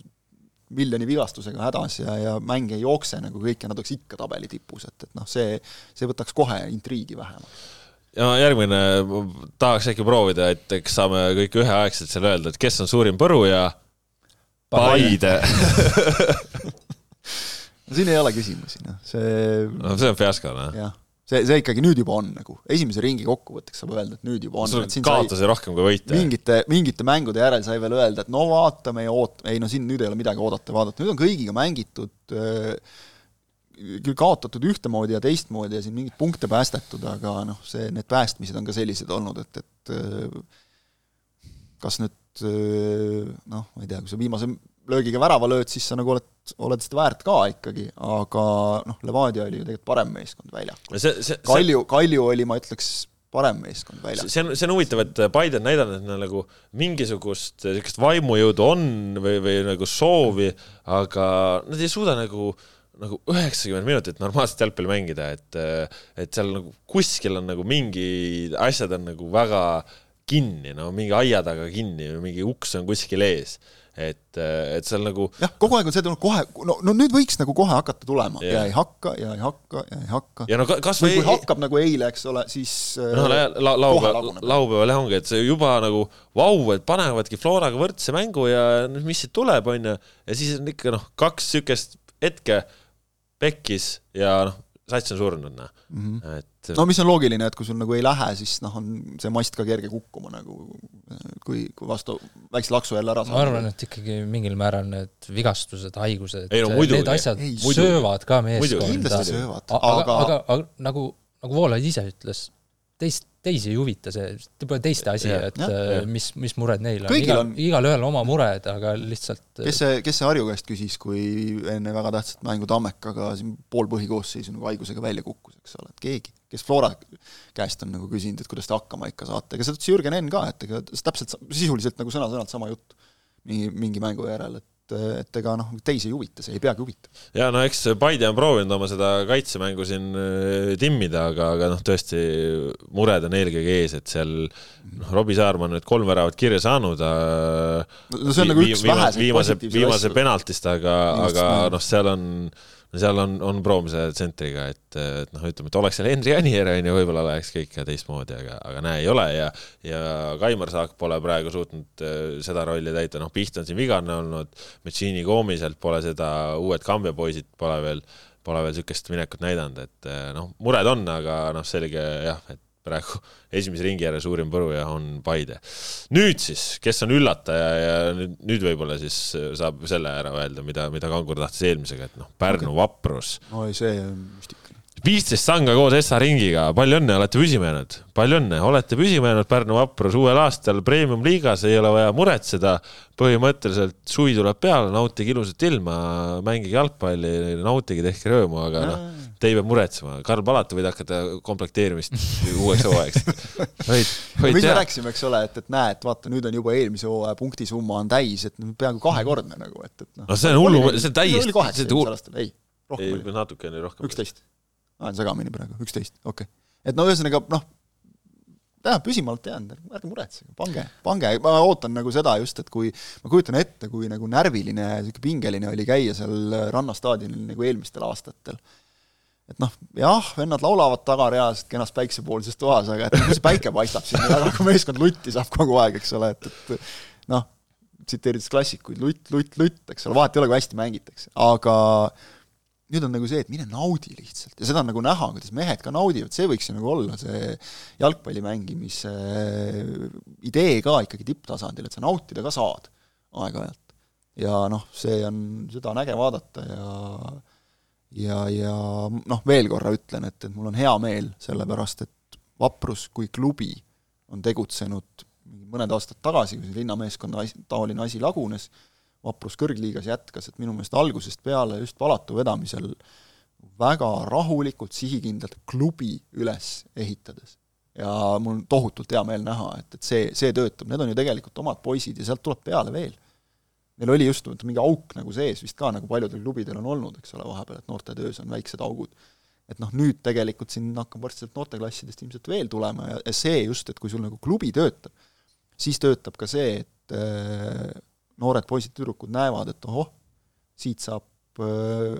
miljoni vigastusega hädas ja, ja mäng ei jookse nagu kõik ja nad oleks ikka tabeli tipus, et, et noh, see, see võtaks kohe intriigi vähemaks ja järgmine, tahaks äkki proovida, et eks saame kõik üheaegselt seal öelda, et kes on suurim põruja? Paide *laughs* no siin ei ole küsimusi, noh, see no see on fiasko, noh. jah, see, see ikkagi nüüd juba on nagu, esimese ringi kokkuvõtteks saab öelda, et nüüd juba on. sul kaotusi sai... rohkem kui võite. mingite, mingite mängude järel sai veel öelda, et no vaatame ja oot-, ei no siin nüüd ei ole midagi oodata ja vaadata, nüüd on kõigiga mängitud äh, küll kaotatud ühtemoodi ja teistmoodi ja siin mingeid punkte päästetud, aga noh, see, need päästmised on ka sellised olnud, et, et äh, kas nüüd äh, noh, ma ei tea, kui sa viimase löögiga värava lööd, siis sa nagu oled, oled seda väärt ka ikkagi, aga noh, Levadia oli ju tegelikult parem meeskond väljakul. Kalju, Kalju oli, ma ütleks, parem meeskond väljakul. see on, see on huvitav, et Biden näidanud, et neil nagu mingisugust niisugust vaimujõudu on või, või nagu soovi, aga nad ei suuda nagu nagu üheksakümmend minutit normaalset jalgpalli mängida, et, et seal nagu kuskil on nagu mingi asjad on nagu väga kinni, no mingi aia taga kinni või mingi uks on kuskil ees. Et, et seal nagu jah, kogu aeg on see tulnud kohe, no, no nüüd võiks nagu kohe hakata tulema yeah. ja ei hakka ja ei hakka ja ei hakka. ja no kas või kui hakkab nagu eile, eks ole, siis no la, la, laupäeval, laupäeval jah ongi, et see juba nagu vau, et panevadki Floraga võrdse mängu ja mis siit tuleb, on ju, ja siis on ikka noh, kaks niisugust hetke pekkis ja noh, sats on surnud, noh mm -hmm., et no mis on loogiline, et kui sul nagu ei lähe, siis noh, on see mast ka kerge kukkuma nagu, kui, kui vastu väikse laksu jälle ära saada. ma arvan, et ikkagi mingil määral need vigastused, haigused, ei, no, muidugi, need asjad ei, söövad ka meeskonda. kindlasti söövad, aga aga, aga, aga nagu, nagu Voolaid ise ütles, teist teisi ei huvita see, pole teiste asi, et ja, ja. Äh, mis, mis mured neil on. igal on..., igalühel oma mured, aga lihtsalt äh, kes see, kes see Harju käest küsis, kui enne väga tähtsat mängu Tammekaga siin pool põhikoosseisu nagu haigusega välja kukkus, eks ole, et keegi, kes Flora käest on nagu küsinud, et kuidas te hakkama ikka saate, ega seda ütles Jürgen Enn ka, et ega täpselt sisuliselt nagu sõna-sõnalt sama jutt mingi, mingi mängu järel, et et ega noh, teisi ei huvita, see ei peagi huvitama. ja no eks Paide on proovinud oma seda kaitsemängu siin äh, timmida, aga, aga noh, tõesti mured on eelkõige ees, et seal noh, Robbie Saarma on nüüd kolm väravat kirja saanud no see on nagu üks väheseid viimase, viimase penaltist, aga, aga noh, seal on no seal on, on proomise tsentriga, et, et noh, ütleme, et oleks seal Henri Anier on ju, võib-olla läheks kõik teistmoodi, aga, aga näe, ei ole ja ja Kaimar Saak pole praegu suutnud äh, seda rolli täita, noh, Piht on siin vigane olnud, Metšiini koomiselt pole seda, uued Kambja poisid pole veel, pole veel niisugust minekut näidanud, et äh, noh, mured on, aga noh, selge jah, et praegu esimese ringi järel suurim põruja on Paide. nüüd siis, kes on üllataja ja nüüd, nüüd võib-olla siis saab selle ära öelda, mida, mida Kangur tahtis eelmisega, et noh, Pärnu okay. vaprus. no ei, see on müstika viisteist sanga koos Essa ringiga, palju õnne, olete püsima jäänud, palju õnne, olete püsima jäänud Pärnu vaprus uuel aastal premium-liigas, ei ole vaja muretseda. põhimõtteliselt suvi tuleb peale, nautige ilusat ilma, mängige jalgpalli, nautige, tehke rõõmu, aga noh, te ei pea muretsema. Karl Palatu võid hakata komplekteerimist *laughs* uueks hooajaks. võid teha. me rääkisime, eks ole, et, et näe, et vaata, nüüd on juba eelmise hooaja punktisumma on täis, et peaaegu kahekordne nagu, et, et noh. no see on hullu, see on täiesti. oli kaheksa eelmisel aastal, ei. ei, natukene rohkem. üksteist ajan segamini praegu, üksteist, okei okay.. et no ühesõnaga noh, tähendab, püsimalt jäänud, ärge muretsege, pange, pange, ma ootan nagu seda just, et kui, ma kujutan ette, kui nagu närviline ja niisugune pingeline oli käia seal rannastaadionil nagu eelmistel aastatel. Et noh, jah, vennad laulavad tagareas kenas päiksepoolses toas, aga et kui see päike paistab siin, aga kui meeskond lutti saab kogu aeg, eks ole, et, et noh, tsiteerides klassikuid, lutt, lutt, lutt, eks ole, vahet ei ole, kui hästi mängitakse, aga nüüd on nagu see, et mine naudi lihtsalt ja seda on nagu näha, kuidas mehed ka naudivad, see võiks ju nagu olla see jalgpalli mängimise idee ka ikkagi tipptasandil, et sa nautida ka saad aeg-ajalt. ja noh, see on, seda on äge vaadata ja ja, ja noh, veel korra ütlen, et, et mul on hea meel, sellepärast et Vaprus kui klubi on tegutsenud mõned aastad tagasi, kui see linnameeskonna taoline asi lagunes, Vaprus kõrgliigas jätkas, et minu meelest algusest peale just Palatu vedamisel väga rahulikult, sihikindlalt klubi üles ehitades. ja mul on tohutult hea meel näha, et, et see, see töötab, need on ju tegelikult omad poisid ja sealt tuleb peale veel. Neil oli just mingi auk nagu sees vist ka, nagu paljudel klubidel on olnud, eks ole, vahepeal, et noortetöös on väiksed augud. et noh, nüüd tegelikult siin hakkab varsti sealt noorteklassidest ilmselt veel tulema ja, ja see just, et kui sul nagu klubi töötab, siis töötab ka see, et äh, noored poisid-tüdrukud näevad, et ohoh, siit saab äh,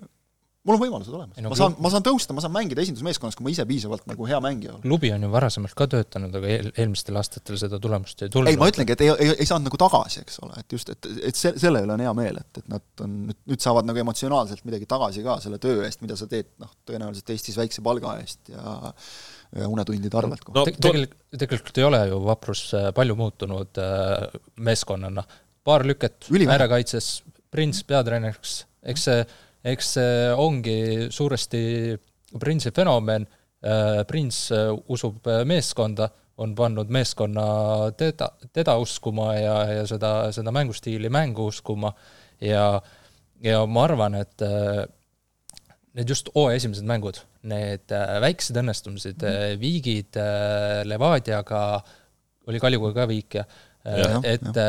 mul on võimalused olemas no,, ma saan, ma saan tõusta, ma saan mängida esindusmeeskonnas, kui ma ise piisavalt nagu hea mängija olen. klubi on ju varasemalt ka töötanud, aga eel, eelmistel aastatel seda tulemust ei tulnud. ei, ma ütlengi, et ei, ei, ei saanud nagu tagasi, eks ole, et just, et, et se-, selle üle on hea meel, et, et nad on, nüüd, nüüd saavad nagu emotsionaalselt midagi tagasi ka selle töö eest, mida sa teed, noh, tõenäoliselt Eestis väikse palga eest ja ja unetundide arvelt. no Te, tegelikult, tegelikult ei ole ju Vaprus äh, palju muutunud äh, meeskonnana paar lüket äärekaitses, Prins peatreeneriks, eks see, eks see ongi suuresti Prinsi fenomen, äh, Prins äh, usub meeskonda, on pannud meeskonna teda, teda uskuma ja, ja seda, seda mängustiili mängu uskuma. Ja, ja ma arvan, et äh, need just hooaja esimesed mängud, need väiksed õnnestumised mm., viigid Levadiaga, oli Kaljuga ka viik ja, ja et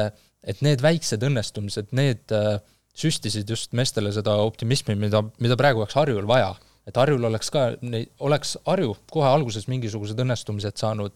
et need väiksed õnnestumised, need äh, süstisid just meestele seda optimismi, mida, mida praegu oleks Harjul vaja. et Harjul oleks ka, oleks Harju kohe alguses mingisugused õnnestumised saanud,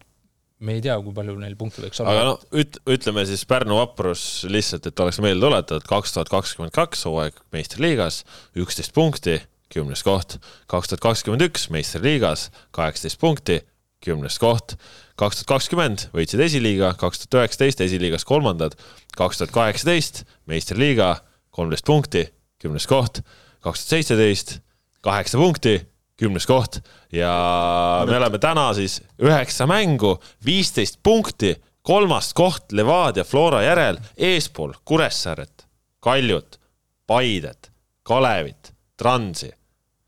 me ei tea, kui palju neil punkte võiks olla. aga noh, üt-, ütleme siis Pärnu vaprus lihtsalt, et oleks meelde tuletatud, kaks tuhat kakskümmend kaks hooaeg meistriliigas, üksteist punkti, kümnes koht, kaks tuhat kakskümmend üks meistriliigas, kaheksateist punkti, kümnes koht, kaks tuhat kakskümmend võitsid esiliiga, kaks tuhat üheksateist esiliigas kolmandad, kaks tuhat kaheksateist meistriliiga, kolmteist punkti, kümnes koht, kaks tuhat seitseteist kaheksa punkti, kümnes koht. Ja me oleme täna siis üheksa mängu, viisteist punkti, kolmas koht Levadia Flora järel, eespool Kuressaaret, Kaljut, Paidet, Kalevit, Transi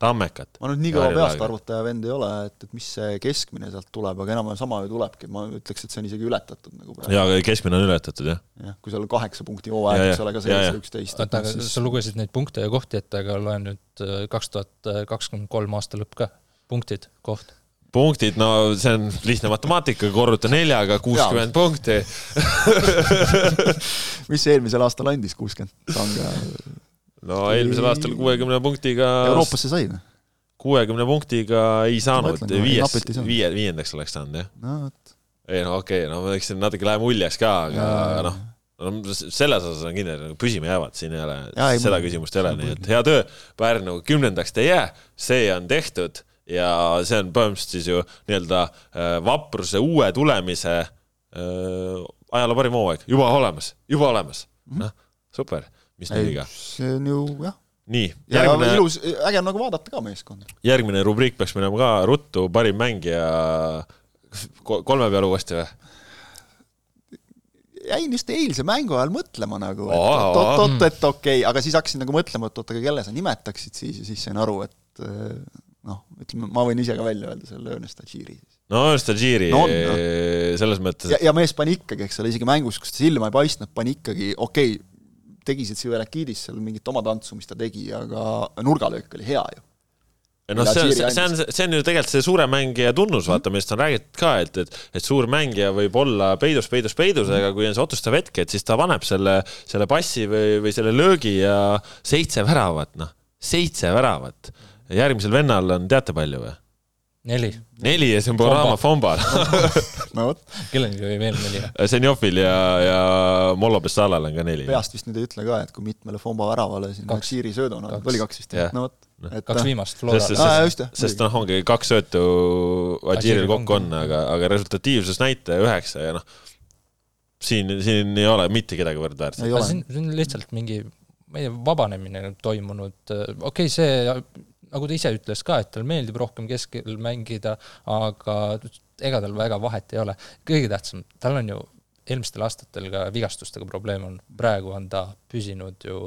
tammekat. ma nüüd nii kõva peast arvutaja vend ei ole, et, et mis see keskmine sealt tuleb, aga enam-vähem sama ju tulebki, ma ütleks, et see on isegi ületatud nagu praegu. jaa, aga keskmine on ületatud, jah. jah, kui seal kaheksa punkti hooaeg, eks ole, ka seitse, üksteist. oota, aga siis... sa lugesid neid punkte ja kohti ette, aga loen nüüd äh, kaks tuhat kakskümmend kolm aasta lõpp ka, punktid, koht punktid, no see on lihtne matemaatika, korruta neljaga, kuuskümmend punkti *laughs* mis eelmisel aastal andis, kuuskümmend? No eelmisel aastal kuuekümne punktiga Euroopasse sai või? kuuekümne punktiga ei saanud, viies, viie, viiendaks oleks saanud, jah. no vot. ei no okei okay,, no ma võiksin natuke lähema uljaks ka, aga noh, no selles osas on kindel, nagu püsima jäävad, siin ei ole, seda küsimust ei ole, nii et hea töö, Pärnu kümnendaks te ei jää, see on tehtud ja see on põhimõtteliselt siis ju nii-öelda äh, vapruse uue tulemise äh, ajaloo parim hooaeg, juba olemas, juba olemas. -hmm., noh, super, mis nüüd viga? see on ju jah. nii. Järgmine... ja ilus, äge on nagu vaadata ka meeskonda. järgmine rubriik peaks minema ka ruttu, parim mängija kolme peale uuesti või? jäin just eilse mängu ajal mõtlema nagu, et oot-oot, et okei okay., aga siis hakkasin nagu mõtlema, et oot, aga kelle sa nimetaksid siis ja siis sain aru, et eh, noh, ütleme, ma võin ise ka välja öelda selle Ernest Tadžiri. no Ernest Tadžiri no, no. selles mõttes ja, ja mees pani ikkagi, eks ole, isegi mängus, kus ta silma ei paistnud, pani ikkagi, okei okay,, tegi see Tsivelakidis seal mingit oma tantsu, mis ta tegi, aga nurgalöök oli hea ju noh, see on, see on, see on ju tegelikult see suure mängija tunnus, vaata, millest on räägitud ka, et, et, et suur mängija võib olla peidus, peidus, peidus, aga kui on see otsustav hetk, et siis ta paneb selle, selle passi või, või selle löögi ja seitse väravat, noh, seitse väravat. järgmisel vennal on teate palju või? Neli. neli ja see on Borama Fombal no vot. kellelgi oli veel neli? *laughs* Senjovil ja, ja Mollo Bessalal on ka neli. peast vist nüüd ei ütle ka, et kui mitmele Fomba väravale siin Siiri sööduna, oli kaks vist jah, no vot. Et, kaks viimast Flora. sest, sest, sest noh, ongi kaks söötu Adžiril kokku on, aga, aga resultatiivsusnäitaja üheksa ja noh, siin, siin ei ole mitte kedagi võrdväärset. siin, siin on lihtsalt mingi meie vabanemine toimunud, okei okay,, see nagu ta ise ütles ka, et talle meeldib rohkem keskel mängida, aga ega tal väga vahet ei ole. kõige tähtsam, tal on ju eelmistel aastatel ka vigastustega probleem olnud, praegu on ta püsinud ju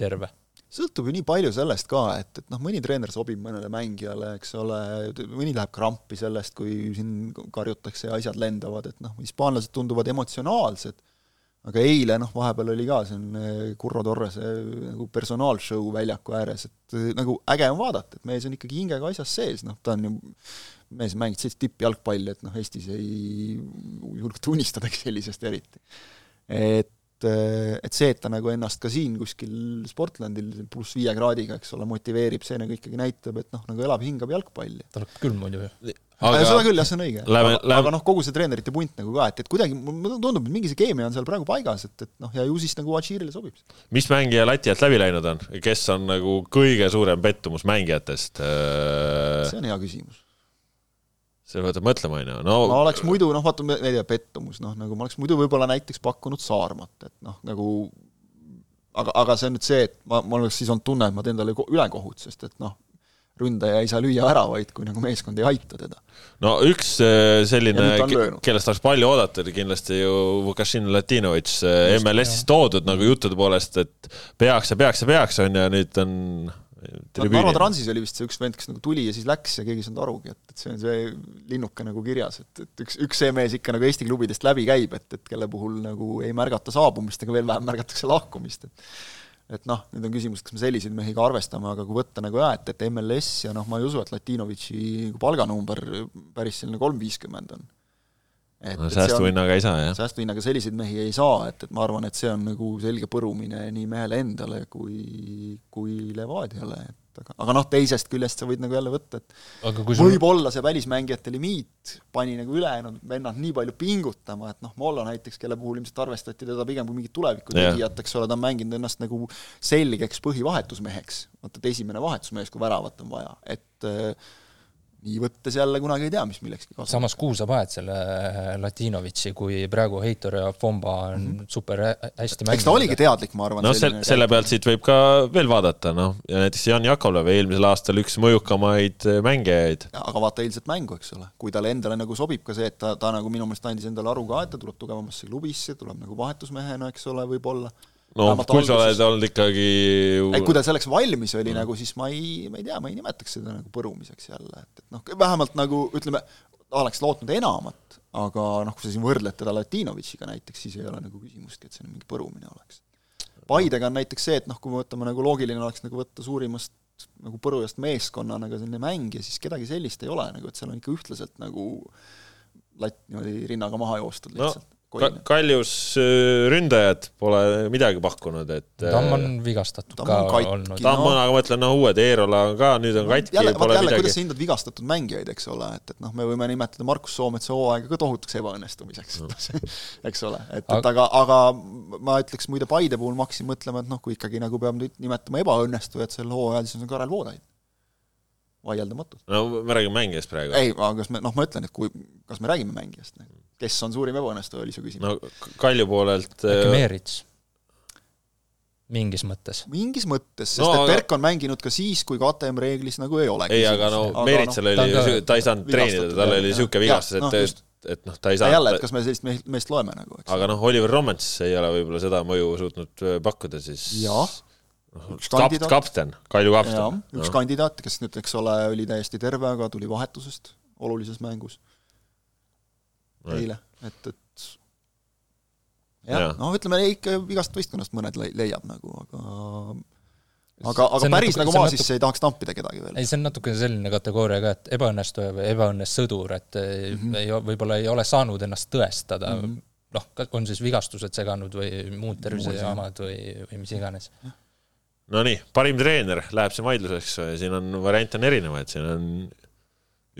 terve. Sõltub ju nii palju sellest ka, et, et noh, mõni treener sobib mõnele mängijale, eks ole, mõni läheb krampi sellest, kui siin karjutakse ja asjad lendavad, et noh, hispaanlased tunduvad emotsionaalsed aga eile noh, vahepeal oli ka siin Curro Torrese nagu personaalshow väljaku ääres, et nagu äge on vaadata, et mees on ikkagi hingega asjas sees, noh, ta on ju, mees mängib sellist tippjalgpalli, et noh, Eestis ei julgeta unistadagi *laughs* sellisest eriti. et et see, et ta nagu ennast ka siin kuskil Sportlandil pluss viie kraadiga, eks ole, motiveerib, see nagu ikkagi näitab, et noh, nagu elab, hingab jalgpalli. ta läheb külm muidu ju aga seda küll, jah, see on õige. aga, aga noh, kogu see treenerite punt nagu ka, et, et kuidagi mulle tundub, et mingi see keemia on seal praegu paigas, et, et noh, ja ju siis nagu Achirile sobib. mis mängija lati alt läbi läinud on, kes on nagu kõige suurem pettumus mängijatest? Äh, see on hea küsimus. see võtab mõtlema, on ju, no ma oleks muidu, noh, vaata, ma ei tea, pettumus, noh, nagu ma oleks muidu võib-olla näiteks pakkunud Saarmat, et noh, nagu aga, aga see on nüüd see, et ma, mul oleks siis olnud tunne, et ma teen talle ülekohut, sest et noh, ründaja ei saa lüüa väravaid, kui nagu meeskond ei aita teda. no üks äh, selline, kellest oleks palju oodata, oli kindlasti ju Vukašin Latinovitš äh, MLS-is toodud nagu juttude poolest, et peaks ja peaks ja peaks, on ju, nüüd on Narva Transis oli vist see üks vend, kes nagu tuli ja siis läks ja keegi ei saanud arugi, et, et see on see linnuke nagu kirjas, et, et üks, üks see mees ikka nagu Eesti klubidest läbi käib, et, et kelle puhul nagu ei märgata saabumist, aga veel vähem märgatakse lahkumist, et et noh, nüüd on küsimus, kas me selliseid mehi ka arvestame, aga kui võtta nagu jah, et, et MLS ja noh, ma ei usu, et Latinovitši palganumber päris selline kolm viiskümmend on. no säästuhinnaga ei saa, jah? säästuhinnaga selliseid mehi ei saa, et, et ma arvan, et see on nagu selge põrumine nii mehele endale kui, kui Levadiale, et et aga, aga noh, teisest küljest sa võid nagu jälle võtta, et võib-olla see välismängijate limiit pani nagu ülejäänud vennad nii palju pingutama, et noh, Mollo näiteks, kelle puhul ilmselt arvestati teda pigem kui mingit tulevikutegijat, eks ole, ta on mänginud ennast nagu selgeks põhivahetusmeheks, vaata et esimene vahetusmees, kui väravat on vaja, et äh, nii võttes jälle kunagi ei tea, mis millekski kasvab. samas kuhu sa paned selle Latinovitši, kui praegu Heitor ja Fomba on mm -hmm. super hästi mänginud? eks ta oligi teadlik, ma arvan. noh, selle, selle pealt siit võib ka veel vaadata, noh, ja näiteks Jan Jakovlev, eelmisel aastal üks mõjukamaid mängijaid. aga vaata eilset mängu, eks ole, kui talle endale nagu sobib ka see, et ta, ta nagu minu meelest andis endale aru ka, et ta tuleb tugevamasse klubisse, tuleb nagu vahetusmehena, eks ole, võib-olla no kui sa oled olnud ikkagi ei, kui ta selleks valmis oli mm. nagu, siis ma ei, ma ei tea, ma ei nimetaks seda nagu põrumiseks jälle, et, et noh, vähemalt nagu ütleme, oleks lootnud enamat, aga noh, kui sa siin võrdled teda Latinovitšiga näiteks, siis ei ole nagu küsimustki, et see mingi põrumine oleks. Paidega on näiteks see, et noh, kui me võtame nagu loogiline oleks nagu võtta suurimast nagu põrujast meeskonnana ka selline mängija, siis kedagi sellist ei ole nagu, et seal on ikka ühtlaselt nagu latt niimoodi rinnaga maha joostud lihtsalt no Ka. Kaljus äh, ründajad pole midagi pakkunud, et Tamm on äh, vigastatud Tamm ka on katki, olnud. Tamm on, aga ma ütlen, no uued, Eerola on ka, nüüd on katki, jälle, pole jälle, kuidas sa hindad vigastatud mängijaid, eks ole, et, et noh, me võime nimetada Markus Soometsa hooaega ka tohutuks ebaõnnestumiseks no., *laughs* eks ole, et, et aga, aga ma ütleks muide Paide puhul ma hakkasin mõtlema, et noh, kui ikkagi nagu peab nüüd nimetama ebaõnnestujat sel hooajal, siis on Karel Voolaid vaieldamatult. no me räägime mängijast praegu. ei, aga kas me, noh, ma ütlen, et kui, kas me räägime mängijast, kes on suurim ebaõnnestuja, oli su küsimus. no Kalju poolelt äkki Meerits? mingis mõttes. mingis mõttes, sest no, et Berk on mänginud ka siis, kui KTM reeglis nagu ei ole. ei, aga no Meeritsal no, oli, ta ei saanud treenida, tal oli niisugune vigastus, et no, et noh, ta ei saa jälle, et kas me sellist meest, meest loeme nagu, eks. aga noh, Oliver Romans ei ole võib-olla seda mõju suutnud äh, pakkuda, siis jah üks kandidaat. kapten, Kalju kapten. üks no. kandidaat, kes nüüd, eks ole, oli täiesti terve, aga tuli vahetusest olulises mängus eile, et, et jah ja., no ütleme ikka igast võistkonnast mõned leiab nagu, aga aga, aga päris natuke, nagu maa sisse natuke... ei tahaks tampida kedagi veel. ei, see on natuke selline kategooria ka, et ebaõnnestuja või ebaõnnes sõdur, et mm -hmm. ei, võib-olla ei ole saanud ennast tõestada mm -hmm., noh, on siis vigastused seganud või muud tervisejaamad või, või mis iganes. Nonii, parim treener läheb siin vaidluseks, siin on variante on erinevaid, siin on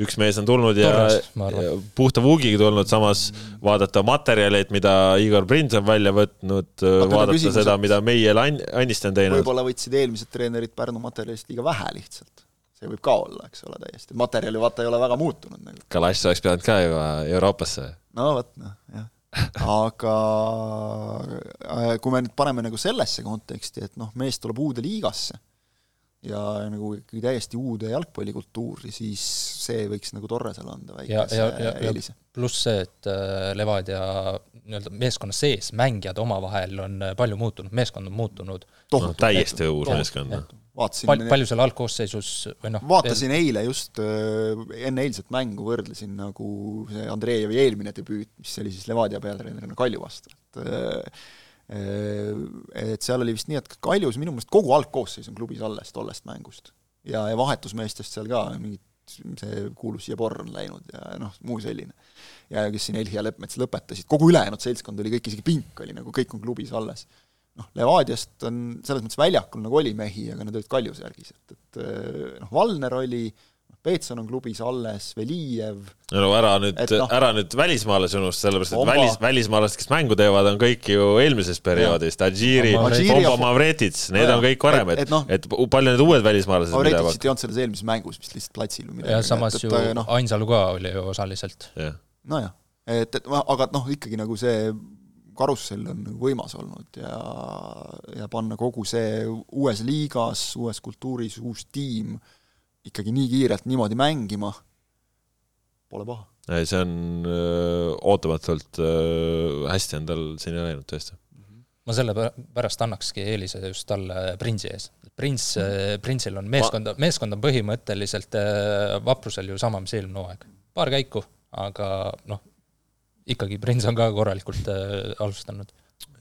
üks mees on tulnud ja, Torres, ja puhta vuugiga tulnud, samas vaadata materjaleid, mida Igor Prins on välja võtnud, vaadata küsimus, seda, mida meie Anniste on teinud. võib-olla võtsid eelmised treenerid Pärnu materjalist liiga vähe lihtsalt. see võib ka olla, eks ole, täiesti. materjal ju vaata ei ole väga muutunud nagu. Kalass oleks pidanud ka juba Euroopasse. no vot, noh, jah aga äh, kui me nüüd paneme nagu sellesse konteksti, et noh, mees tuleb uude liigasse ja nagu ikkagi täiesti uude jalgpallikultuuri, siis see võiks nagu Torresele anda väikese eelise. pluss see, et äh, Levadia nii-öelda meeskonna sees mängijad omavahel on palju muutunud, meeskond on muutunud. No, täiesti uus meeskond. Vaatasin Pal palju seal algkoosseisus või noh vaatasin veel... eile just, äh, enne eilset mängu võrdlesin nagu see Andreejevi eelmine debüüt, mis oli siis Levadia peatreenerina Kalju vastu, et Äh, et seal oli vist nii, et Kaljus minu meelest kogu algkoosseis on klubis alles tollest mängust. ja, ja vahetusmeestest seal ka mingid, see kuulus Jebor on läinud ja noh, muu selline. ja kes siin Elhi ja Leppmets lõpetasid, kogu ülejäänud seltskond oli kõik, isegi Pink oli nagu, kõik on klubis alles. Noh, Levadiast on selles mõttes väljakul nagu oli mehi, aga need olid Kaljuse järgis, et, et noh, Valner oli, Peetson on klubis alles, Velijev. no ära nüüd, no, ära nüüd välismaalasi unusta, sellepärast et Omba. välis, välismaalased, kes mängu teevad, on kõik ju eelmisest perioodist, Adžiri, Pombo Mavretits, need on kõik varem, et, et, no, et palju need uued välismaalased Mavretitsit ei olnud selles eelmises mängus vist lihtsalt platsil või midagi. ja samas et, ju no, Ainsalu ka oli ju osaliselt. nojah, et, et aga noh, ikkagi nagu see karussell on võimas olnud ja, ja panna kogu see uues liigas, uues kultuuris uus tiim ikkagi nii kiirelt niimoodi mängima, pole paha. ei, see on öö, ootamatult öö, hästi on tal siin läinud tõesti. ma sellepärast annakski eelise just talle Prinsi ees. Prins, Prinsil on meeskonda, meeskond on põhimõtteliselt vaprusel ju sama, mis eelmine hooaeg. paar käiku, aga noh, ikkagi Prins on ka korralikult alustanud.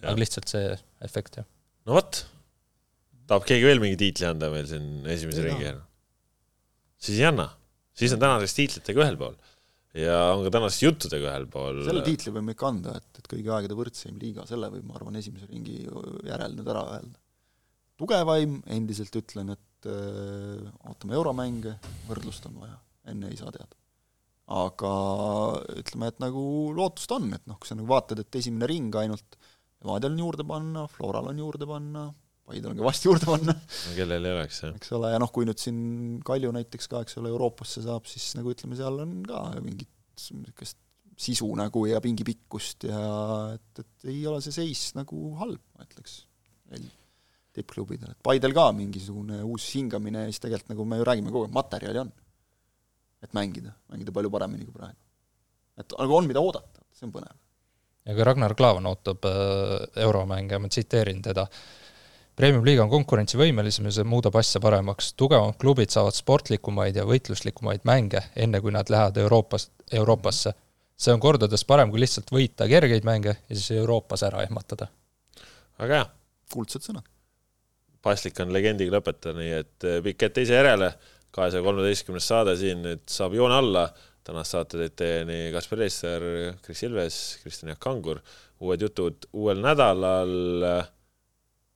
aga lihtsalt see efekt, jah. no vot, tahab keegi veel mingi tiitli anda meil siin esimese ringi järel? siis ei anna. siis on tänaseks tiitlitega ühel pool ja on ka tänaseks juttudega ühel pool. selle tiitli võime ikka anda, et, et kõigi aegade võrdseim liiga, selle võib, ma arvan, esimese ringi järel nüüd ära öelda. tugevaim, endiselt ütlen, et öö, äh, ootame euromänge, võrdlust on vaja, enne ei saa teada. Aga ütleme, et nagu lootust on, et noh, kui sa nagu vaatad, et esimene ring ainult Levadial on juurde panna, Floral on juurde panna, Paidel on kõvasti juurde panna. no kellel ei oleks, jah. eks ole, ja noh, kui nüüd siin Kalju näiteks ka, eks ole, Euroopasse saab, siis nagu ütleme, seal on ka mingit niisugust sisu nagu ja pingipikkust ja et, et ei ole see seis nagu halb, ma ütleks, tippklubidel, et Paidel ka mingisugune uus hingamine siis tegelikult nagu me ju räägime kogu aeg, materjali on. Et mängida, mängida palju paremini kui praegu. et nagu on, mida oodata, see on põnev. ja ka Ragnar Klavan ootab äh, euromänge, ma tsiteerin teda äh,, Premium-liiga on konkurentsivõimelisem ja see muudab asja paremaks. tugevamad klubid saavad sportlikumaid ja võitluslikumaid mänge, enne kui nad lähevad Euroopas, Euroopasse. see on kordades parem, kui lihtsalt võita kergeid mänge ja siis Euroopas ära ehmatada. väga hea. kuldsed sõnad. paslik on legendiga lõpetada, nii et pikk ette ise järele, kahesaja kolmeteistkümnes saade siin nüüd saab joone alla, tänast saate teid teieni Kaspar Reister, Kris Ilves, Kristjan Jaak Kangur, uued jutud uuel nädalal,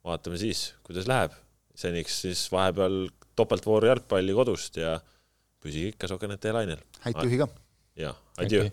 vaatame siis, kuidas läheb, seniks siis vahepeal topeltvoor jalgpalli kodust ja püsige ikka Sokenete lainel. häid tühi ka! ja, adjöö!